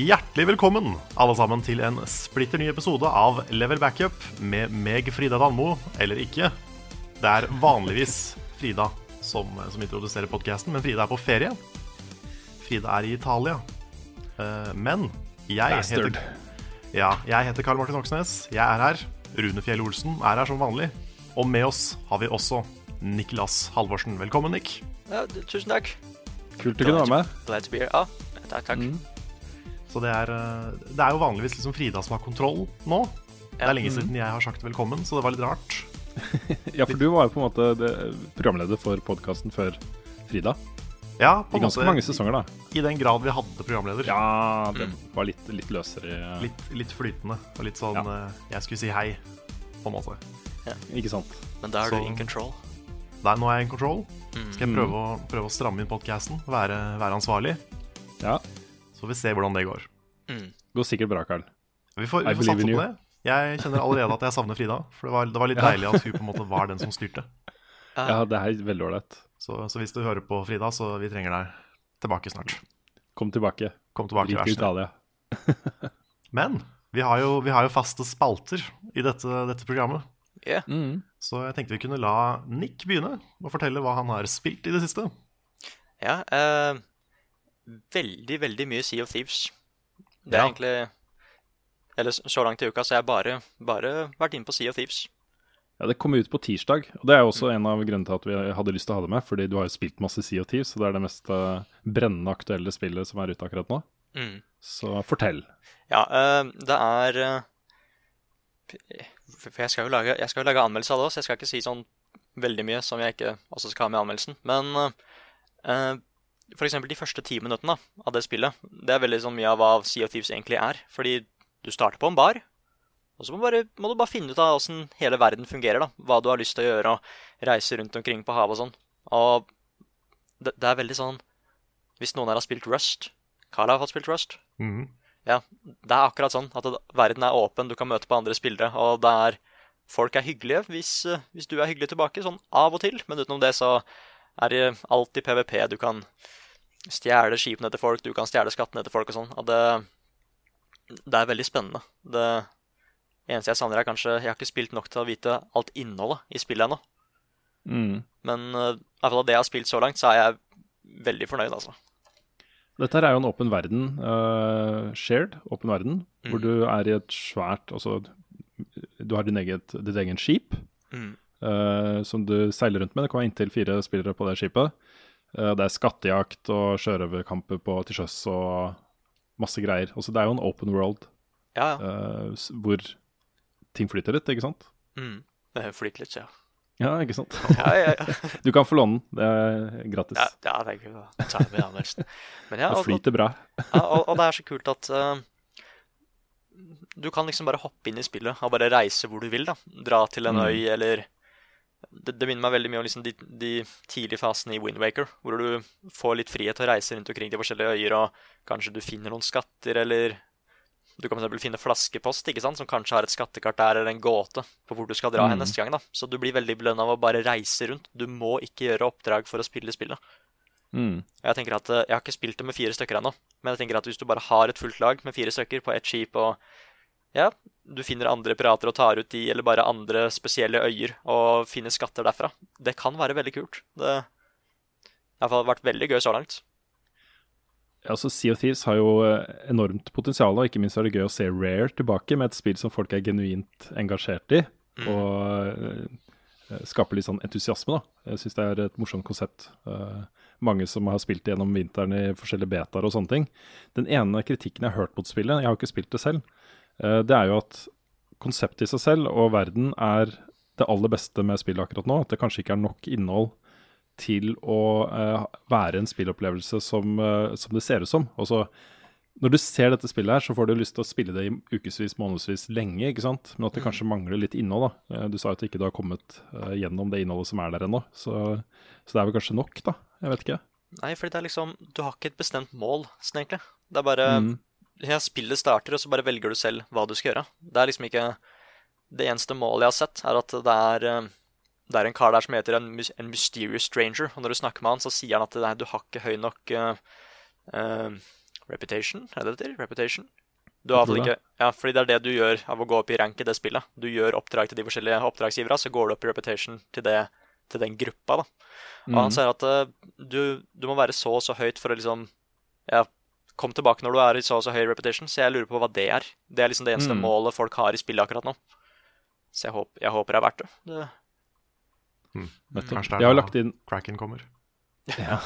Hjertelig velkommen alle sammen til en splitter ny episode av Level Backup med meg, Frida Danmo, eller ikke. Det er vanligvis Frida som, som introduserer podkasten, men Frida er på ferie. Frida er i Italia. Eh, men jeg heter Ja, jeg heter Karl Martin Oksnes. Jeg er her. Rune Fjell Olsen er her som vanlig. Og med oss har vi også Niklas Halvorsen. Velkommen, Nick. Ja, tusen takk. Kult å kunne være med. Glad to be here. Ja, takk, takk. Så det er, eh, det er jo vanligvis liksom Frida som har kontroll nå. Det er lenge siden jeg har sagt velkommen, så det var litt rart. Ja, for du var jo på en måte programleder for podkasten før Frida. Ja, på I ganske måte mange sesonger, da. i den grad vi hadde programleder. Ja, det var litt, litt løsere, Litt, litt flytende og litt sånn Ja. eh, Jeg skulle si hei, på en måte. ikke sant? Men da er Så- du in control. Nei, nå er jeg in control. Mm. Skal jeg prøve å, prøve å stramme inn podkasten, være, være ansvarlig. Ja. Så får vi se hvordan det går. Mm. Går sikkert bra, Karl. Vi får, vi får satse på det. Jeg kjenner allerede at jeg savner Frida. For det var, det var litt Ja. deilig at hun på en måte var den som styrte. Ja, det er veldig ålreit. Så, så hvis du hører på Frida, så vi trenger deg tilbake snart. Kom tilbake. Kom tilbake, Drit i. Italia. Men vi har, jo, vi har jo faste spalter i dette, dette programmet. Yeah. Mm. Så jeg tenkte vi kunne la Nick begynne og fortelle hva han har spilt i det siste. Ja, eh, veldig, veldig mye Sea of Thieves. Det er Ja. egentlig Eller så langt i uka så har jeg bare, bare vært inne på Sea of Thieves. Ja, Det kom ut på tirsdag, og det er også en av grunnene til at vi hadde lyst til å ha det med. Fordi du har jo spilt masse Sea of Thieves, så det er det mest eh, brennende aktuelle spillet som er ute akkurat nå. Mm. Så fortell. Ja, eh, det er eh, For jeg skal jo lage, jeg skal jo lage anmeldelse av det òg, så jeg skal ikke si sånn veldig mye som jeg ikke også skal ha med i anmeldelsen. Men for eksempel de første ti minuttene av det spillet, det er veldig sånn mye av hva Sea of Thieves egentlig er. Fordi du starter på en bar, og så må, bare, må du bare finne ut av åssen hele verden fungerer. da, Hva du har lyst til å gjøre, og reise rundt omkring på havet og sånn. Og det, det er veldig sånn Hvis noen her har spilt Rust Carl har spilt Rust. Mm. Ja, det er akkurat sånn at verden er åpen, du kan møte på andre spillere, og det er Folk er hyggelige hvis, hvis du er hyggelig tilbake, sånn av og til, men utenom det så er det alltid PVP. Du kan stjele skipene til folk, du kan stjele skattene til folk og sånn. Det, det er veldig spennende. Det eneste jeg savner, er kanskje Jeg har ikke spilt nok til å vite alt innholdet i spillet ennå, Mm. men uh, i hvert fall av det jeg har spilt så langt, så er jeg veldig fornøyd, altså. Dette her er jo en åpen verden, uh, shared åpen verden, hvor Mm. du er i et svært Altså, du har din eget, ditt eget skip Mm. Eh, som du seiler rundt med. Det kan være inntil fire spillere på det skipet. Uh, det er skattejakt og sjørøverkamper på til sjøs og masse greier. Også det er jo en open world Ja, ja. Uh, hvor ting flyter litt, ikke sant? Mm. Det flyter litt, ja. Ja, ikke sant? Ja, ja, ja. Du kan få låne den, det er gratis. Ja, ja det er kult. Det med anmeldelsen. Men ja, det og, flyter bra. ja, og, og det er så kult at uh, du kan liksom bare hoppe inn i spillet og bare reise hvor du vil. da. Dra til en Mm. øy eller det, det minner meg veldig mye om liksom de, de tidlige fasene i Windwaker, hvor du får litt frihet til å reise rundt omkring til forskjellige øyer, og kanskje du finner noen skatter, eller du kan eksempel finne flaskepost, ikke sant, som kanskje har et skattekart der, eller en gåte på hvor du skal dra hen Mm. neste gang. da. Så du blir veldig belønna av å bare reise rundt. Du må ikke gjøre oppdrag for å spille spillet. Mm. Jeg tenker at eh, jeg har ikke spilt det med fire stykker ennå, men jeg tenker at hvis du bare har et fullt lag med fire stykker på ett skip, og ja, du finner andre pirater og tar ut de, eller bare andre spesielle øyer, og finner skatter derfra, det kan være veldig kult. Det har vært veldig gøy så langt. Altså, Sea of Thieves har jo eh, enormt potensial, og ikke minst er det gøy å se Rare tilbake med et spill som folk er genuint engasjert i. Mm. Og eh, skaper litt sånn entusiasme. da. Jeg syns det er et morsomt konsept. Uh, mange som har spilt det gjennom vinteren i forskjellige betaer og sånne ting. Den ene kritikken jeg har hørt mot spillet, jeg har jo ikke spilt det selv, det er jo at konseptet i seg selv og verden er det aller beste med spillet akkurat nå. At det kanskje ikke er nok innhold til å uh, være en spillopplevelse som, uh, som det ser ut som. Og så når du ser dette spillet her, så får du lyst til å spille det i ukevis, månedsvis, lenge. ikke sant? Men at det kanskje mangler litt innhold. da. Eh, Du sa at ikke du har kommet uh, gjennom det innholdet som er der ennå. Så, så det er vel kanskje nok, da. Jeg vet ikke. Nei, fordi det er liksom Du har ikke et bestemt mål, sånn egentlig. Det er bare Mm. Ja, Spillet starter, og så bare velger du selv hva du skal gjøre. Det er liksom ikke Det eneste målet jeg har sett, er at det er eh, det er en kar der som heter en, en mysterious stranger. Og når du snakker med han, så sier han at er, du har ikke høy nok uh, uh, reputation. Er det det heter? Reputation? Du har ikke Ja, fordi det er det du gjør av å gå opp i rank i det spillet. Du gjør oppdrag til de forskjellige oppdragsgiverne, så går du opp i reputation til, det, til den gruppa, da. Og han sier at uh, du, du må være så og så høyt for å liksom Ja, kom tilbake når du er i så og så høy repetition. Så jeg lurer på hva det er. Det er liksom det eneste Mm. målet folk har i spillet akkurat nå. Så jeg, håper, jeg håper det er verdt det. det Mm. du. Kanskje det har er lagt da inn Cracken kommer. ja,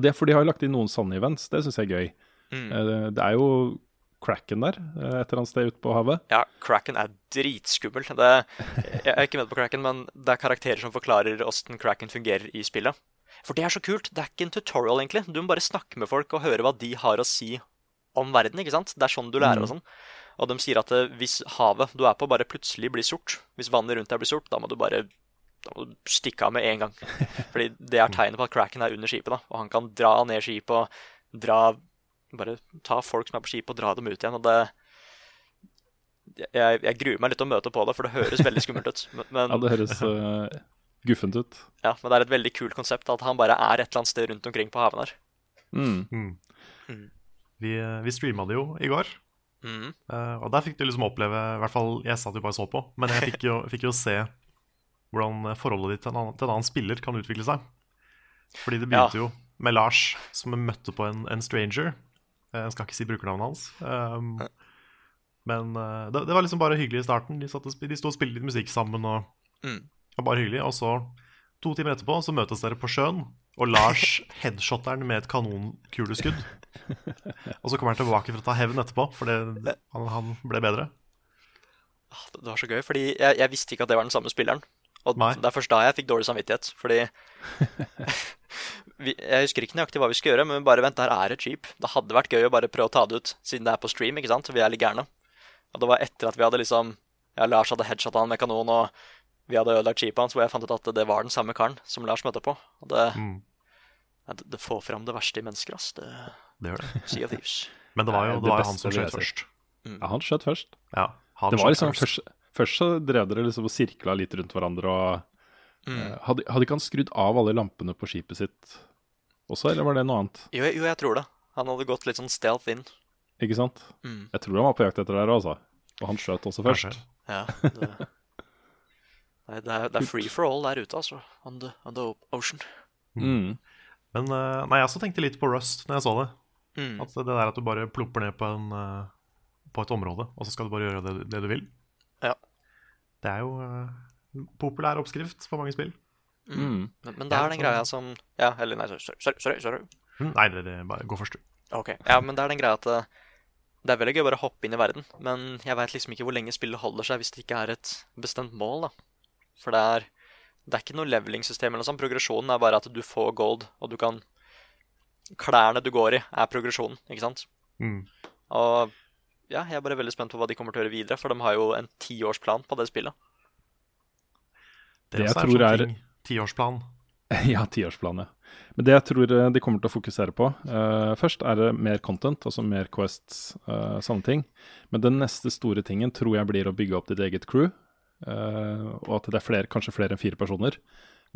det er fordi de har lagt inn noen sanne events. Det syns jeg er gøy. Mm. Eh, Det er jo Kraken der, eh, et eller annet sted ute på havet. Ja, Kraken er dritskummel. Det, jeg er ikke med på Kraken, men det er karakterer som forklarer åssen Kraken fungerer i spillet. For det er så kult. Det er ikke en tutorial, egentlig. Du må bare snakke med folk og høre hva de har å si om verden. ikke sant? Det er sånn du lærer og sånn. Og de sier at eh, hvis havet du er på, bare plutselig blir sort, hvis vannet rundt deg blir sort, da må du bare må du stikke av med en gang. Fordi det er tegnet på at Kraken er under skipet, da. Og han kan dra ned skipet og dra Bare ta folk som er på skipet, og dra dem ut igjen. Og det jeg, jeg gruer meg litt til å møte på det, for det høres veldig skummelt ut. Men, Ja, det høres eh, guffent ut. ja, men det er et veldig kult konsept at han bare er et eller annet sted rundt omkring på haven her. Mm. Mm. Mm. Vi, eh, vi streama det jo i går, Mhm. Uh, og der fikk du liksom oppleve I hvert fall jeg satt jo bare og så på, men jeg fikk jo, fikk jo se hvordan forholdet ditt til en, annen, til en annen spiller kan utvikle seg. Fordi det begynte jo med Lars, som møtte på en, en stranger. Eh, Jeg skal ikke si brukernavnet hans. Um, men uh, det, det var liksom bare hyggelig i starten. De, satt og, de sto og spilte litt musikk sammen. Og, Mm. Og bare hyggelig Og så, to timer etterpå, så møtes dere på sjøen. Og Lars headshotter den med et kanonkuleskudd. og så kommer han tilbake for å ta hevn etterpå, for han, han ble bedre. Ah, Det var så gøy, fordi jeg, jeg visste ikke at det var den samme spilleren. Og Nei. det er først da jeg fikk dårlig samvittighet, fordi vi, Jeg husker ikke nøyaktig hva vi skal gjøre, men bare vent, der er et skip. Det hadde vært gøy å bare prøve å ta det ut, siden det er på stream, ikke sant? Vi er litt gærne. Og det var etter at vi hadde liksom Ja, Lars hadde headshotta han med kanon, og vi hadde ødelagt skipet hans, hvor jeg fant ut at det var den samme karen som Lars møtte på. Og det, Mm, det, det får fram det verste i mennesker, ass. Det det gjør det. Sea of Thieves. Men det var jo, Det er det var han som skjøt først. Mm. Ja, han skjøt først. Ja, han Det var liksom først, først så drev dere liksom og sirkla litt rundt hverandre og Mm. eh, hadde, hadde ikke han skrudd av alle lampene på skipet sitt også, eller var det noe annet? Jo, jo, jeg tror det. Han hadde gått litt sånn stealth inn. Ikke sant? Mm. Jeg tror han var på jakt etter dere, altså. Og han skjøt også først. Kanskje. Ja, det, Nei, det, er, det er free for all der ute, altså. On the, on the ocean. Mm. Men eh, nei, jeg også tenkte litt på Rust når jeg så det. Mm. At det der at du bare plopper ned på, en, eh, på et område, og så skal du bare gjøre det, det du vil. Ja. Det er jo uh, populær oppskrift på mange spill. Mm. Men, men det er den greia som Ja, eller nei, sorry, sorry, sorry, sorry. Mm, Nei, det, det, bare gå først, du. Ok. Ja, men det er den greia at det er veldig gøy å bare hoppe inn i verden, men jeg veit liksom ikke hvor lenge spillet holder seg hvis det ikke er et bestemt mål, da. For det er Det er ikke noe leveling-system eller noe sånt. Progresjonen er bare at du får gold, og du kan Klærne du går i, er progresjonen, ikke sant? Mm. Og ja, jeg er bare veldig spent på hva de kommer til å gjøre videre, for de har jo en tiårsplan på det spillet. Det, Det jeg er tror er- Tiårsplan. Ja, tiårsplan, ja. Men det jeg tror eh, de kommer til å fokusere på uh, Først er det mer content, altså mer quests, uh, sånne ting. Men den neste store tingen tror jeg blir å bygge opp ditt eget crew. Eh, og at det er flere, kanskje flere enn fire personer.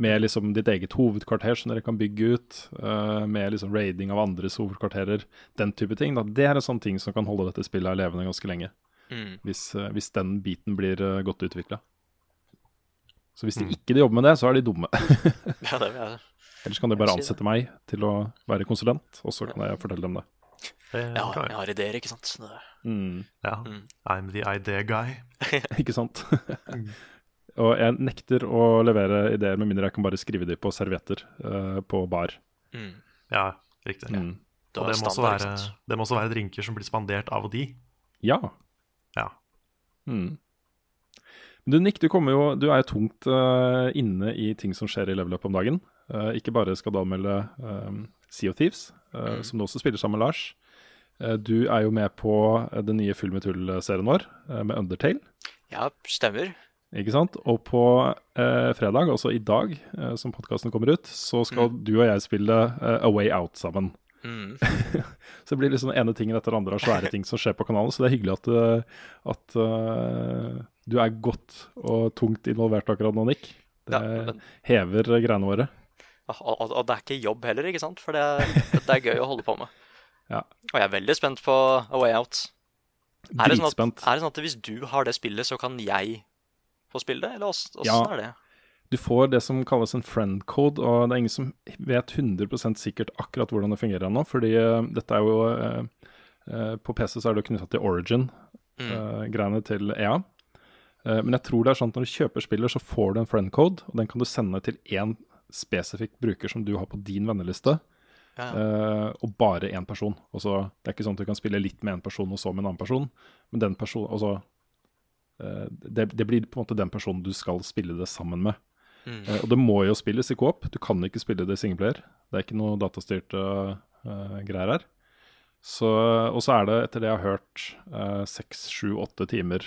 Med liksom ditt eget hovedkvarter som dere kan bygge ut. Uh, med liksom raiding av andres hovedkvarterer. Den type ting. Da. Det er en sånn ting som kan holde dette spillet levende ganske lenge. Mm. Hvis, uh, hvis den biten blir godt utvikla. Så hvis de ikke jobber med det, så er de dumme. Ja, det er Ellers kan de bare ansette meg til å være konsulent, og så kan jeg fortelle dem det. Det jeg. har ideer, ikke sant. Det, Mm. Ja. Mm. I'm the idea guy. Ikke sant? Og jeg nekter å levere ideer med mindre jeg kan bare skrive de på servietter uh, på bar. Mm. Ja, riktig. Mm. Det Og det må, også standard, være, det må også være drinker som blir spandert av og de. Ja. Ja. Mm. Men Du Nick, du, jo, du er jo tungt uh, inne i ting som skjer i Level Up om dagen. Uh, ikke bare skal du anmelde um, Sea of Thieves, eh, som du også spiller sammen med Lars. Eh, du er jo med på eh, den nye Full med tull-serien vår eh, med Undertale. Ja, stemmer. Ikke sant? Og på eh, fredag, altså i dag, eh, som podkasten kommer ut, så skal du og jeg spille eh, A Way Out sammen. Mm. Så det blir liksom ene tingen etter andre av svære ting som skjer på kanalen. Så det er hyggelig at, eh, at uh, du er godt og tungt involvert akkurat nå, Nick. Det Ja, men- hever greiene våre. Og, og, og det er ikke jobb heller, ikke sant? For det, det er gøy å holde på med. Ja. Og jeg er veldig spent på A Way Out. Er det, sånn at, er det sånn at hvis du har det spillet, så kan jeg få spille det? Eller åssen Ja. er det? Du får det som kalles en friend code, og det er ingen som vet 100% sikkert akkurat hvordan det fungerer ennå. Fordi uh, dette er jo uh, uh, På PC så er det knytta til Origin-greiene til EA. Men jeg tror det er sånn at når du kjøper spiller, så får du en friend code, og den kan du sende til én spesifikk bruker som du har på din venneliste. Ja. eh, og bare én person. Også, det er ikke sånn at du kan spille litt med én person og så med en annen person. Men den person, altså, eh, det, det blir på en måte den personen du skal spille det sammen med. Mm. Eh, og det må jo spilles i coop. Du kan ikke spille det i singleplayer. Det er ikke noe datastyrte uh, greier her. Så, og så er det, etter det jeg har hørt, seks, sju, åtte timer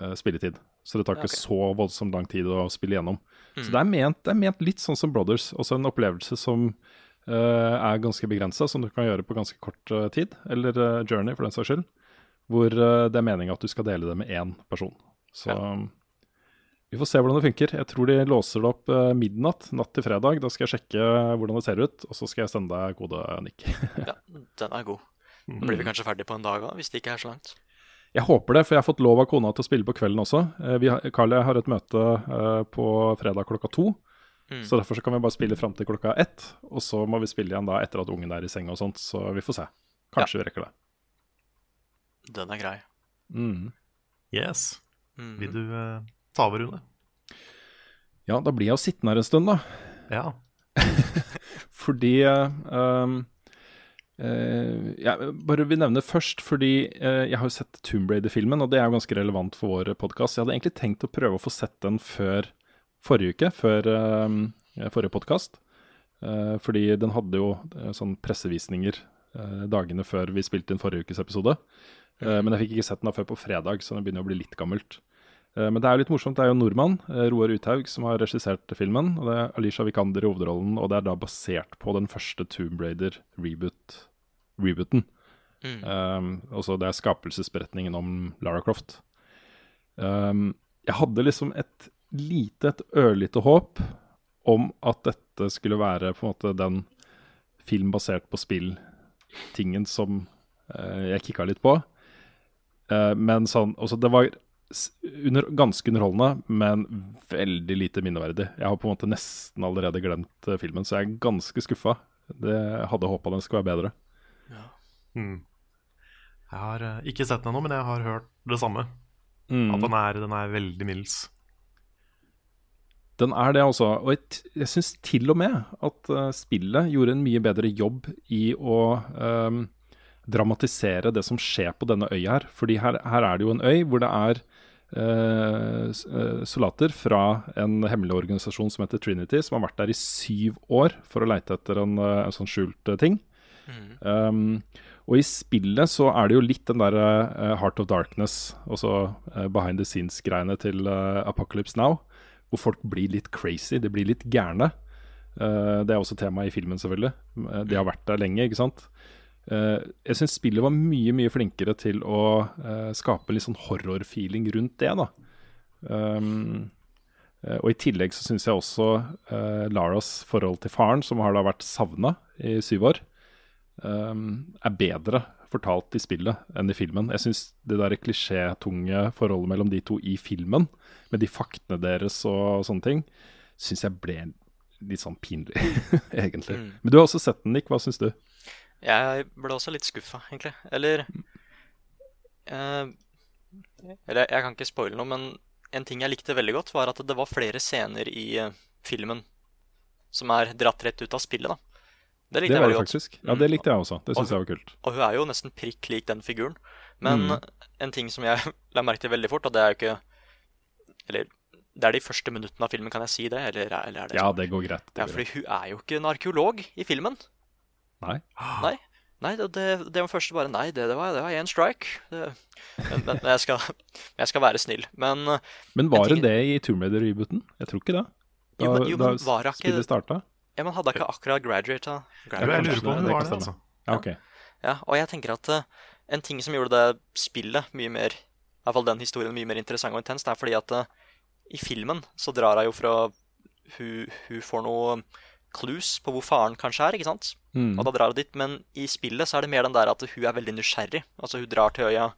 uh, spilletid. Så det tar ikke okay. så voldsomt lang tid å spille gjennom. Så Mm. det er, ment, det er ment litt sånn som Brothers. Også en opplevelse som er ganske begrensa, som du kan gjøre på ganske kort eh, tid. Eller eh, Journey, for den saks skyld. Hvor eh, det er meninga at du skal dele det med én person. Så vi får se hvordan det funker. Jeg tror de låser det opp eh, midnatt natt til fredag. Da skal jeg sjekke hvordan det ser ut, og så skal jeg sende deg kode, Nick. Ja, den er god. Da blir vi kanskje ferdig på en dag òg, hvis det ikke er så langt. Jeg håper det, for jeg har fått lov av kona til å spille på kvelden også. Eh, Vi Carl og jeg har et møte eh, på fredag klokka to. Mm. Så derfor så kan vi bare spille fram til klokka ett. Og så må vi spille igjen da etter at ungen er i senga og sånt. Så vi får se. Kanskje vi rekker det. Den er grei. Mm. Yes. Mm. Vil du uh, ta over, Rune? Ja, da blir jeg jo sittende her en stund, da. Ja. Fordi um, eh, Jeg bare vil nevne først, fordi uh, jeg har jo sett Tomb Raider-filmen, og det er jo ganske relevant for vår podkast. Jeg hadde egentlig tenkt å prøve å få sett den før forrige uke, før eh, forrige podkast. fordi den hadde jo eh, sånn pressevisninger eh, dagene før vi spilte inn forrige ukes episode. Eh, men jeg fikk ikke sett den da før på fredag, så den begynner å bli litt gammelt. Eh, Men det er jo litt morsomt. Det er jo en nordmann, eh, Roar Uthaug, som har regissert filmen. og Det er Alicia Vikander i hovedrollen, og det er da basert på den første Tomb Raider-rebooten. Mm. Um, det er skapelsesberetningen om Lara Croft. Um, jeg hadde liksom et lite, et ørlite håp om at dette skulle være på en måte den film basert på spill-tingen som eh, jeg kikka litt på. Eh, men sånn Altså, det var under, ganske underholdende, men veldig lite minneverdig. Jeg har på en måte nesten allerede glemt eh, filmen, så jeg er ganske skuffa. Det, jeg hadde håpa den skulle være bedre. Mm. Jeg har eh, ikke sett den ennå, men jeg har hørt det samme. Mm. At den er, den er veldig middels. Den er det, altså. Og jeg, jeg syns til og med at uh, spillet gjorde en mye bedre jobb i å ehm, dramatisere det som skjer på denne øya her. Fordi her, her er det jo en øy hvor det er uh, soldater fra en hemmelig organisasjon som heter Trinity, som har vært der i syv år for å leite etter en, en sånn skjult ting. Um, og i spillet så er det jo litt den der uh, Heart of Darkness, altså uh, behind the scenes-greiene til uh, Apocalypse Now, hvor folk blir litt crazy, de blir litt gærne. Eh, det er også tema i filmen, selvfølgelig. Eh, de har vært der lenge, ikke sant. Eh, jeg syns spillet var mye, mye flinkere til å skape litt sånn horror-feeling rundt det, da. Um, og i tillegg så syns jeg også uh, Laras forhold til faren, som har da vært savna i syv år, um, er bedre fortalt i spillet enn i filmen. Jeg syns det der klisjétunge forholdet mellom de to i filmen, med de faktene deres og sånne ting, syns jeg ble litt sånn pinlig, egentlig. Mm. Men du har også sett den, Nick. Hva syns du? Jeg ble også litt skuffa, egentlig. Eller eh, Eller jeg kan ikke spoile noe, men en ting jeg likte veldig godt, var at det var flere scener i eh, filmen som er dratt rett ut av spillet. da. Det likte Det jeg veldig godt. faktisk. Ja, det likte jeg også. Det syns jeg var kult. Og hun er jo nesten prikk lik den figuren. Men Mm. en ting som jeg la merke til veldig fort, og det er jo ikke Eller det er de første minuttene av filmen, kan jeg si det? Eller, eller er det Ja, sånn? det går greit. Det Ja, fordi hun er jo ikke en arkeolog i filmen. Nei. Nei. Nei, det, det, var første bare Nei, det, det var det var én strike. Det, men, men jeg, skal, jeg skal være snill. Men Men var det det i Tomb Raider-rebooten? Jeg tror ikke det. Da, Jo, men- jo, men da spillet starta? Ja, men hadde jeg ikke akkurat graduata. Jeg, lurer på om det var det. altså. Ja, ok. Ja, og jeg tenker at uh, en ting som gjorde det spillet mye mer I hvert fall den historien mye mer interessant og intens, det er fordi at uh, i filmen så drar hun jo fra hun, hun får noe clues på hvor faren kanskje er, ikke sant? Mm. Og da drar hun dit. Men i spillet så er det mer den der at hun er veldig nysgjerrig. Altså hun drar til øya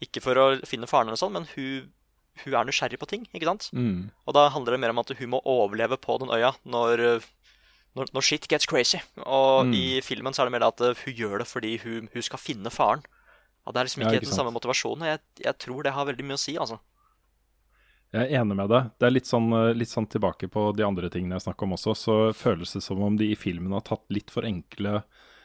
ikke for å finne faren eller sånn, men hun, hun er nysgjerrig på ting, ikke sant? Mm. Og da handler det mer om at hun må overleve på den øya når, uh, når, når shit gets crazy. Og Mm. i filmen så er det mer at hun gjør det fordi hun, hun skal finne faren. Og det er liksom Ja, ikke, ikke den samme motivasjonen. Jeg, jeg tror det har veldig mye å si, altså. Jeg er enig med deg. Det er litt sånn, eh, litt sånn tilbake på de andre tingene jeg snakka om også. Så føles det som om de i filmen har tatt litt for enkle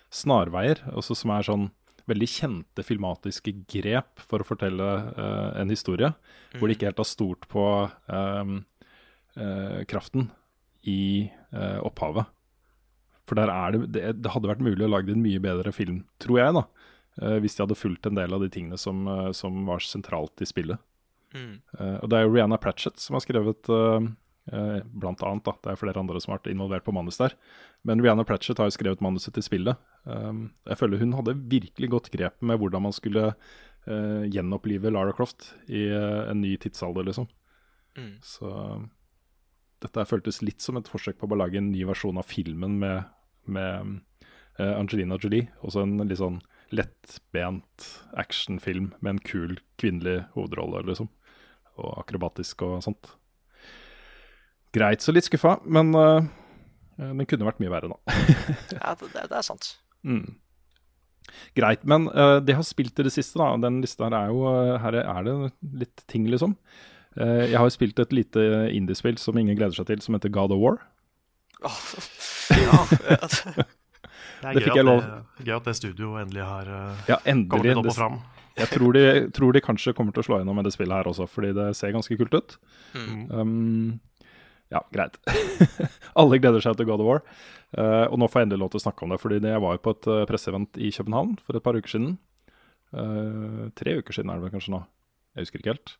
snarveier. Også som er sånn veldig kjente filmatiske grep for å fortelle uh, en historie. Hvor de ikke helt har stolt på um, uh, kraften i uh, opphavet. For der er det, det Det hadde vært mulig å lage en mye bedre film, tror jeg, da. Uh, hvis de hadde fulgt en del av de tingene som, uh, som var sentralt i spillet. Mm. Uh, og det er jo Rihanna Pratchett som har skrevet blant annet, da. Det er flere andre som har vært involvert på manus der. Men Rihanna Pratchett har jo skrevet manuset til spillet. Um, jeg føler hun hadde virkelig godt grep med hvordan man skulle gjenopplive Lara Croft i en ny tidsalder, liksom. Mm. Så dette føltes litt som et forsøk på å lage en ny versjon av filmen med, med eh, Angelina Jolie. Også en litt sånn lettbent actionfilm med en kul kvinnelig hovedrolle, liksom. Og akrobatisk og sånt. Greit så litt skuffa, men uh, den kunne vært mye verre, da. Ja, det, det, er sant. Mm. Greit, men uh, det har spilt i det siste, da. Den lista her er jo Her er det litt ting, liksom. Uh, jeg har spilt et lite indiespill som ingen gleder seg til, som heter God of War. Ja, Det er Det gøy, at det, gøy at det studioet endelig har uh, Ja, kommet endelig. litt opp og fram. jeg tror de, tror de kanskje kommer til å slå gjennom med det spillet her også, fordi det ser ganske kult ut. Mm. Um, ja, greit. Alle gleder seg til God of War. Uh, og nå får jeg endelig lov til å snakke om det, fordi jeg var jo på et uh, presseevent i København for et par uker siden. Uh, tre uker siden er det vel kanskje nå, jeg husker ikke helt.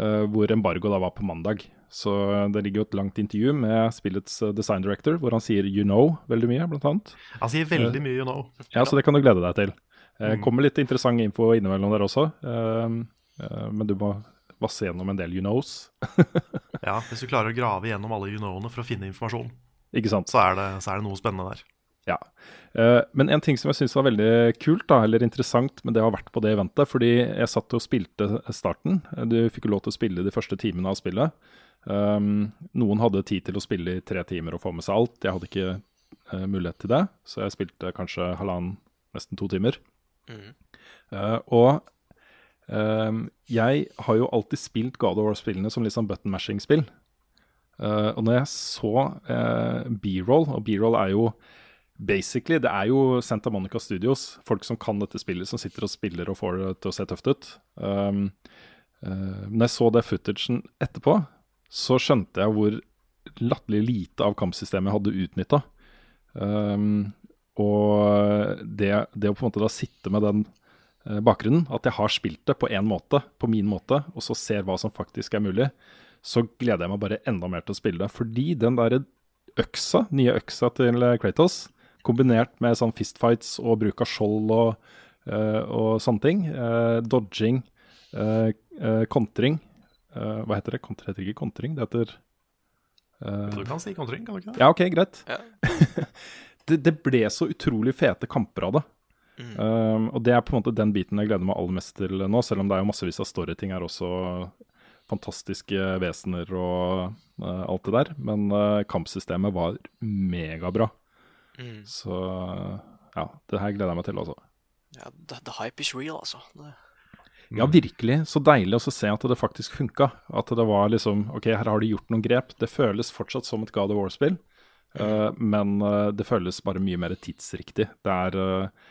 Eh, hvor embargo da var på mandag. Så det ligger jo et langt intervju med spillets eh, design director, hvor han sier 'you know' veldig mye, blant annet. Han sier veldig mye, you know. Ja, så det kan du glede deg til. Eh, Mm. kommer litt interessant info innimellom der også, eh, eh, men du må vasse gjennom en del you knows. Ja, Hvis du klarer å grave gjennom alle you know-ene for å finne informasjon, Ikke sant? så er, det, så er det noe spennende der. Ja. Eh, men en ting som jeg syns var veldig kult, da, eller interessant med det å ha vært på det eventet, fordi jeg satt og spilte starten. Du fikk jo lov til å spille de første timene av spillet. Um, noen hadde tid til å spille i tre timer og få med seg alt. Jeg hadde ikke uh, mulighet til det, så jeg spilte kanskje halvannen, nesten to timer. Mm. Uh, og um, jeg har jo alltid spilt God of War-spillene som litt sånn button mashing-spill. Uh, og når jeg så B-roll, og B-roll er jo basically Det er jo Santa Monica Studios, folk som kan dette spillet, som sitter og spiller og får det til å se tøft ut. Um, uh, når jeg så det footagen etterpå, så skjønte jeg hvor latterlig lite av kampsystemet jeg hadde utnytta. Um, og det, det å på en måte da sitte med den eh, bakgrunnen, at jeg har spilt det på én måte, på min måte, og så ser hva som faktisk er mulig, så gleder jeg meg bare enda mer til å spille det. Fordi den derre øksa, nye øksa til Kratos, kombinert med sånn fistfights og bruk av skjold og, eh, og sånne ting, eh, dodging, eh, eh, kontring eh, Hva heter det? Kontring heter ikke kontring, det heter eh, Du kan si kontring, kan du ikke det? Ja, OK, greit. Ja. det, det ble så utrolig fete kamper av det. Mm. Um, og det er på en måte den biten jeg gleder meg aller mest til nå, selv om det er jo massevis av storyting her også. Fantastiske vesener og uh, alt det der. Men uh, kampsystemet var megabra. Mm. Så ja, det her gleder jeg meg til, altså. Ja, the, the hype is real, altså. Det, Ja, virkelig. Så deilig å se at det faktisk funka. At det var liksom OK, her har de gjort noen grep. Det føles fortsatt som et God of War-spill, uh, men uh, det føles bare mye mer tidsriktig. Det er uh,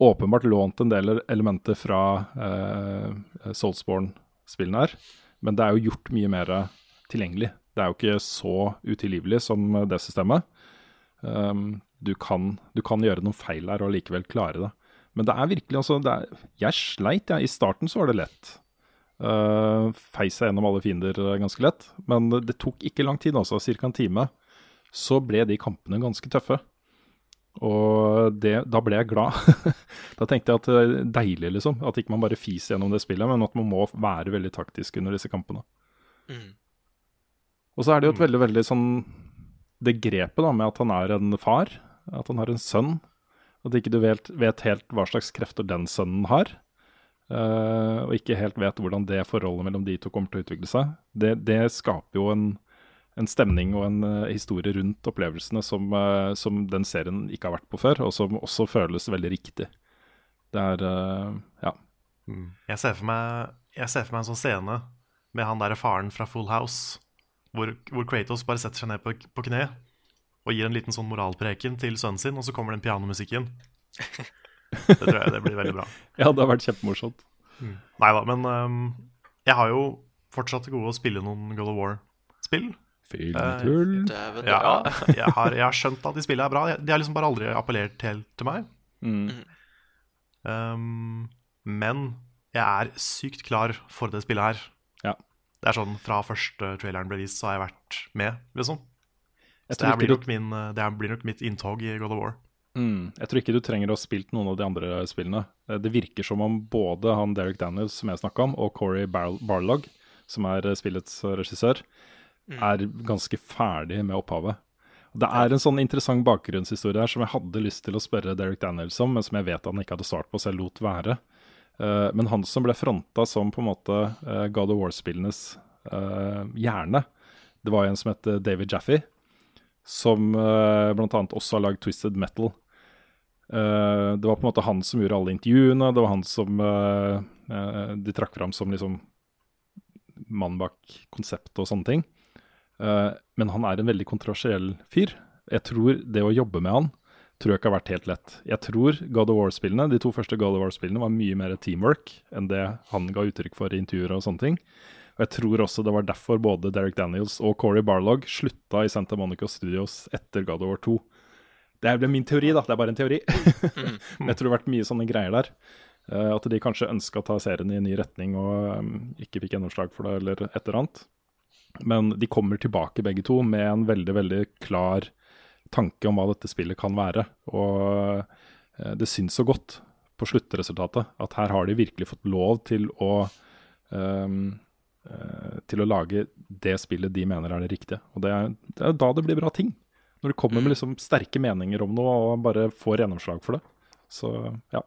åpenbart lånt en del elementer fra Soulsborne-spillene her, men det er jo gjort mye mer tilgjengelig. Det er jo ikke så utilgivelig som det systemet. Um, du, kan, du kan gjøre noen feil her og likevel klare det. Men det er virkelig altså er, Jeg sleit, jeg. I starten så var det lett. Uh, feis seg gjennom alle fiender ganske lett. Men det, tok ikke lang tid, altså. Ca. en time. Så ble de kampene ganske tøffe. Og det, da ble jeg glad. da tenkte jeg at det er deilig, liksom. At ikke man bare fiser gjennom det spillet, men at man må være veldig taktisk under disse kampene. Mm. Og så er det jo et veldig, veldig sånn Det grepet da med at han er en far, at han har en sønn, at ikke du vet, vet helt hva slags krefter den sønnen har. Uh, og ikke helt vet hvordan det forholdet mellom de to kommer til å utvikle seg. Det, det skaper jo en, en, stemning og en uh, historie rundt opplevelsene som, uh, som, den serien ikke har vært på før, og som også føles veldig riktig. Det er ja. Mm. Jeg, ser meg, jeg, ser for meg, en sånn scene med han der faren fra Full House, hvor, hvor Kratos bare setter seg ned på, på kne og gir en liten sånn moralpreken til sønnen sin, og så kommer den pianomusikken. Det tror jeg det blir veldig bra. ja, det har vært kjempemorsomt. Mm. Nei da, men um, jeg har jo fortsatt til gode å spille noen God of War-spill. Filmtull. Uh, ja, jeg har, jeg har, skjønt at de spillene er bra. De har liksom bare aldri appellert helt til meg. Mm. Um, men jeg er sykt klar for det spillet her. Ja. Det er sånn Fra første traileren ble vist, så har jeg vært med, liksom. Det, blir nok min, eh, det blir nok mitt inntog i God of War. Mm, jeg tror ikke du trenger å ha spilt noen av de andre spillene. Eh, det virker som om både han Derek Daniels som jeg snakka om, og Corey Bar Barlog, som er eh, spillets regissør, mm. er ganske ferdig med opphavet. Det er en sånn interessant bakgrunnshistorie her som jeg hadde lyst til å spørre Derek Daniels om, men som jeg vet han ikke hadde svart på, så jeg lot være. Men han som ble fronta som på en måte God of War-spillenes hjerne, det var en som het David Jaffe som uh, bl.a. også har lagd Twisted Metal. Uh, det var på en måte han som gjorde alle intervjuene, det var han som uh, uh, de trakk fram som liksom mann bak konseptet og sånne ting. men han er en veldig kontroversiell fyr. Jeg tror det å jobbe med han tror jeg ikke har vært helt lett. Jeg tror God of War-spillene, de to første God of War-spillene var mye mer teamwork enn det han ga uttrykk for i intervjuer og sånne ting. Og Jeg tror også det var derfor både Derek Daniels og Corey Barlog slutta i Santa Monica Studios etter God of War 2. Det ble min teori, da. Det er bare en teori. Mm. Men jeg tror det har vært mye sånne greier der. Uh, at de kanskje ønska å ta serien i en ny retning og um, ikke fikk gjennomslag for det, eller et eller annet. Men de kommer tilbake begge to med en veldig, veldig klar tanke om hva dette spillet kan være. Og uh, det syns så godt på sluttresultatet at her har de virkelig fått lov til å um, Eh, til å lage det spillet de mener er det riktige. Og det er, det er da det blir bra ting. Når du kommer med mm. liksom sterke meninger om noe og bare får gjennomslag for det. Så ja.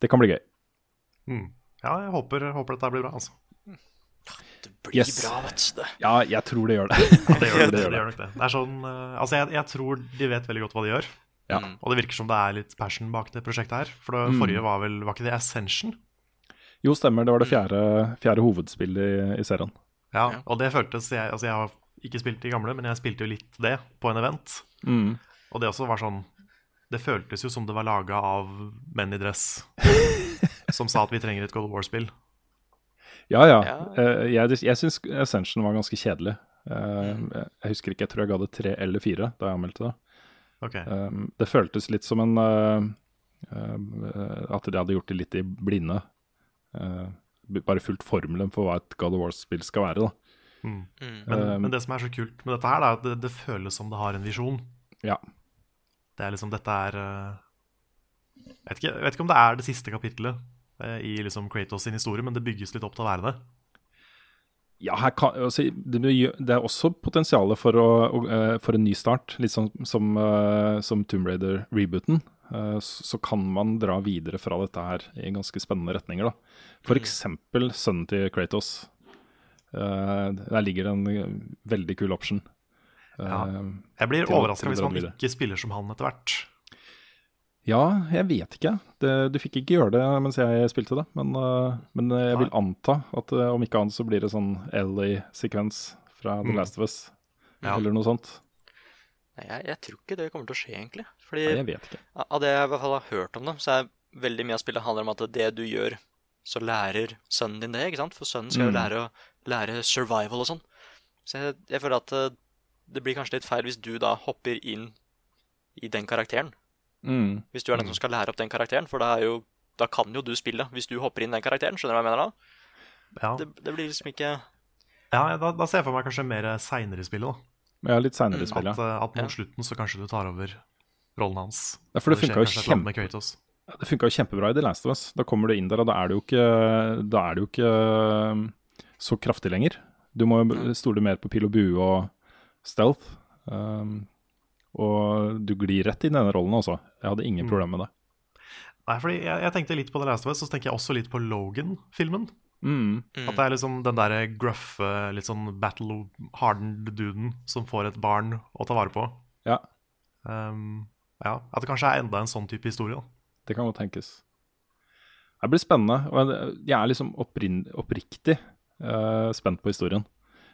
Det kan bli gøy. Mm. Ja, jeg håper, håper dette blir bra, altså. Det blir yes. bra, vet du. Ja, jeg tror det gjør det. ja, det gjør, det, det, gjør nok det. det er sånn, uh, altså jeg, jeg, tror de vet veldig godt hva de gjør. Ja. Og det virker som det er litt passion bak det prosjektet her. For det mm. forrige var vel Var ikke det Ascension? Jo, stemmer. Det var det fjerde, fjerde hovedspillet i, i, serien. Ja, og det føltes jeg, Altså, jeg har ikke spilt de gamle, men jeg spilte jo litt det på en event. Mm. Og det også var sånn Det føltes jo som det var laga av menn i dress som sa at vi trenger et God of War-spill. Ja, ja. ja. Uh, jeg jeg syns Ascension var ganske kjedelig. Uh, jeg husker ikke, jeg tror jeg ga det tre eller fire da jeg anmeldte det. Okay. Um, det føltes litt som en uh, At de hadde gjort det litt i blinde. Uh, bare fulgt formelen for hva et God of War-spill skal være. da. Mm. Mm. Men, um, men, det som er så kult med dette, her, er at det, det, føles som det har en visjon. Ja. Det er liksom, dette er uh, jeg, vet ikke, jeg vet ikke om det er det siste kapittelet uh, i liksom Kratos sin historie, men det bygges litt opp til å være det. Ja, kan, altså, det, det, er også potensialet for, for, en ny start. Litt sånn som, som Tomb Raider-rebooten. Eh, så kan man dra videre fra dette her i ganske spennende retninger. da. F.eks. Mm. sønnen til Kratos. Uh, der ligger det en veldig kul option. Ja. Eh, jeg blir overraska hvis man ikke spiller som han etter hvert. Ja, jeg vet ikke. Det, du fikk ikke gjøre det mens jeg spilte det. Men, men jeg vil anta at om ikke annet så blir det sånn LA-sekvens fra The Mm. Last of Us. Ja. Eller noe sånt. Nei, jeg, jeg tror ikke det kommer til å skje, egentlig. Fordi Nei, jeg vet ikke. av det jeg i hvert fall har hørt om det, så er veldig mye av spillet handler om at det du gjør, så lærer sønnen din det, ikke sant? For sønnen skal jo Mm. lære å lære survival og sånn. Så jeg, jeg føler at eh, det blir kanskje litt feil hvis du da hopper inn i den karakteren. Mm. Hvis du er den som skal lære opp den karakteren, for da, er jo, da kan jo du spille hvis du hopper inn i den karakteren. Skjønner du hva jeg mener da? Ja, Det, det blir liksom ikke ja da, da ser jeg for meg kanskje mer seinere i spillet. da Ja, litt seinere i Mm, spillet. At, eh, at Ja. mot slutten så kanskje du tar over rollen hans. Ja, for det skjer funka jo kjempe, det funka jo kjempebra i The Last of Us. Da kommer du inn der, og da er det jo ikke, da er det jo ikke um, så kraftig lenger. Du må jo stole mer på pil og bue og stealth. Um, og du glir rett inn i denne rollen også. Jeg hadde ingen Mm. problemer med det. Nei, fordi jeg, jeg tenkte litt på The Last of Us, og så tenker jeg også litt på Logan-filmen. Mm. At det er liksom den der gruffe, litt sånn battle-hardened duden som får et barn å ta vare på. Ja, Um, ja, At det kanskje er enda en sånn type historie. da det kan godt tenkes. Det blir spennende. og Jeg er liksom oppriktig uh, spent på historien.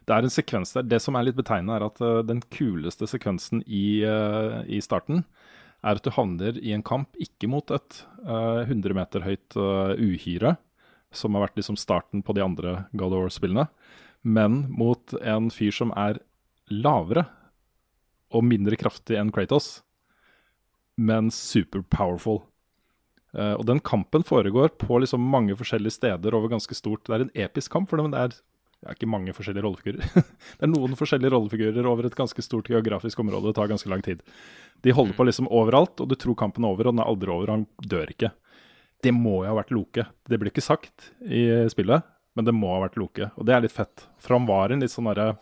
Det er en sekvens der. Det som er litt betegnende, er at uh, den kuleste sekvensen i, uh, i starten er at du havner i en kamp ikke mot et eh, 100 meter høyt eh, uhyre, som har vært liksom starten på de andre God of War-spillene, men mot en fyr som er lavere og mindre kraftig enn Kratos, men super powerful. Uh, og den kampen foregår på liksom mange forskjellige steder over ganske stort. Det er en episk kamp, for det, men det er, det er ikke mange forskjellige rollefigurer. det er noen forskjellige rollefigurer over et ganske stort geografisk område. Det tar ganske lang tid. De holder på liksom overalt, og du tror kampen er over, og den er aldri over. Han dør ikke. Det må jo ha vært Loke. Det blir ikke sagt i spillet, men det må ha vært Loke. Og det er litt fett. For han var en litt sånn derre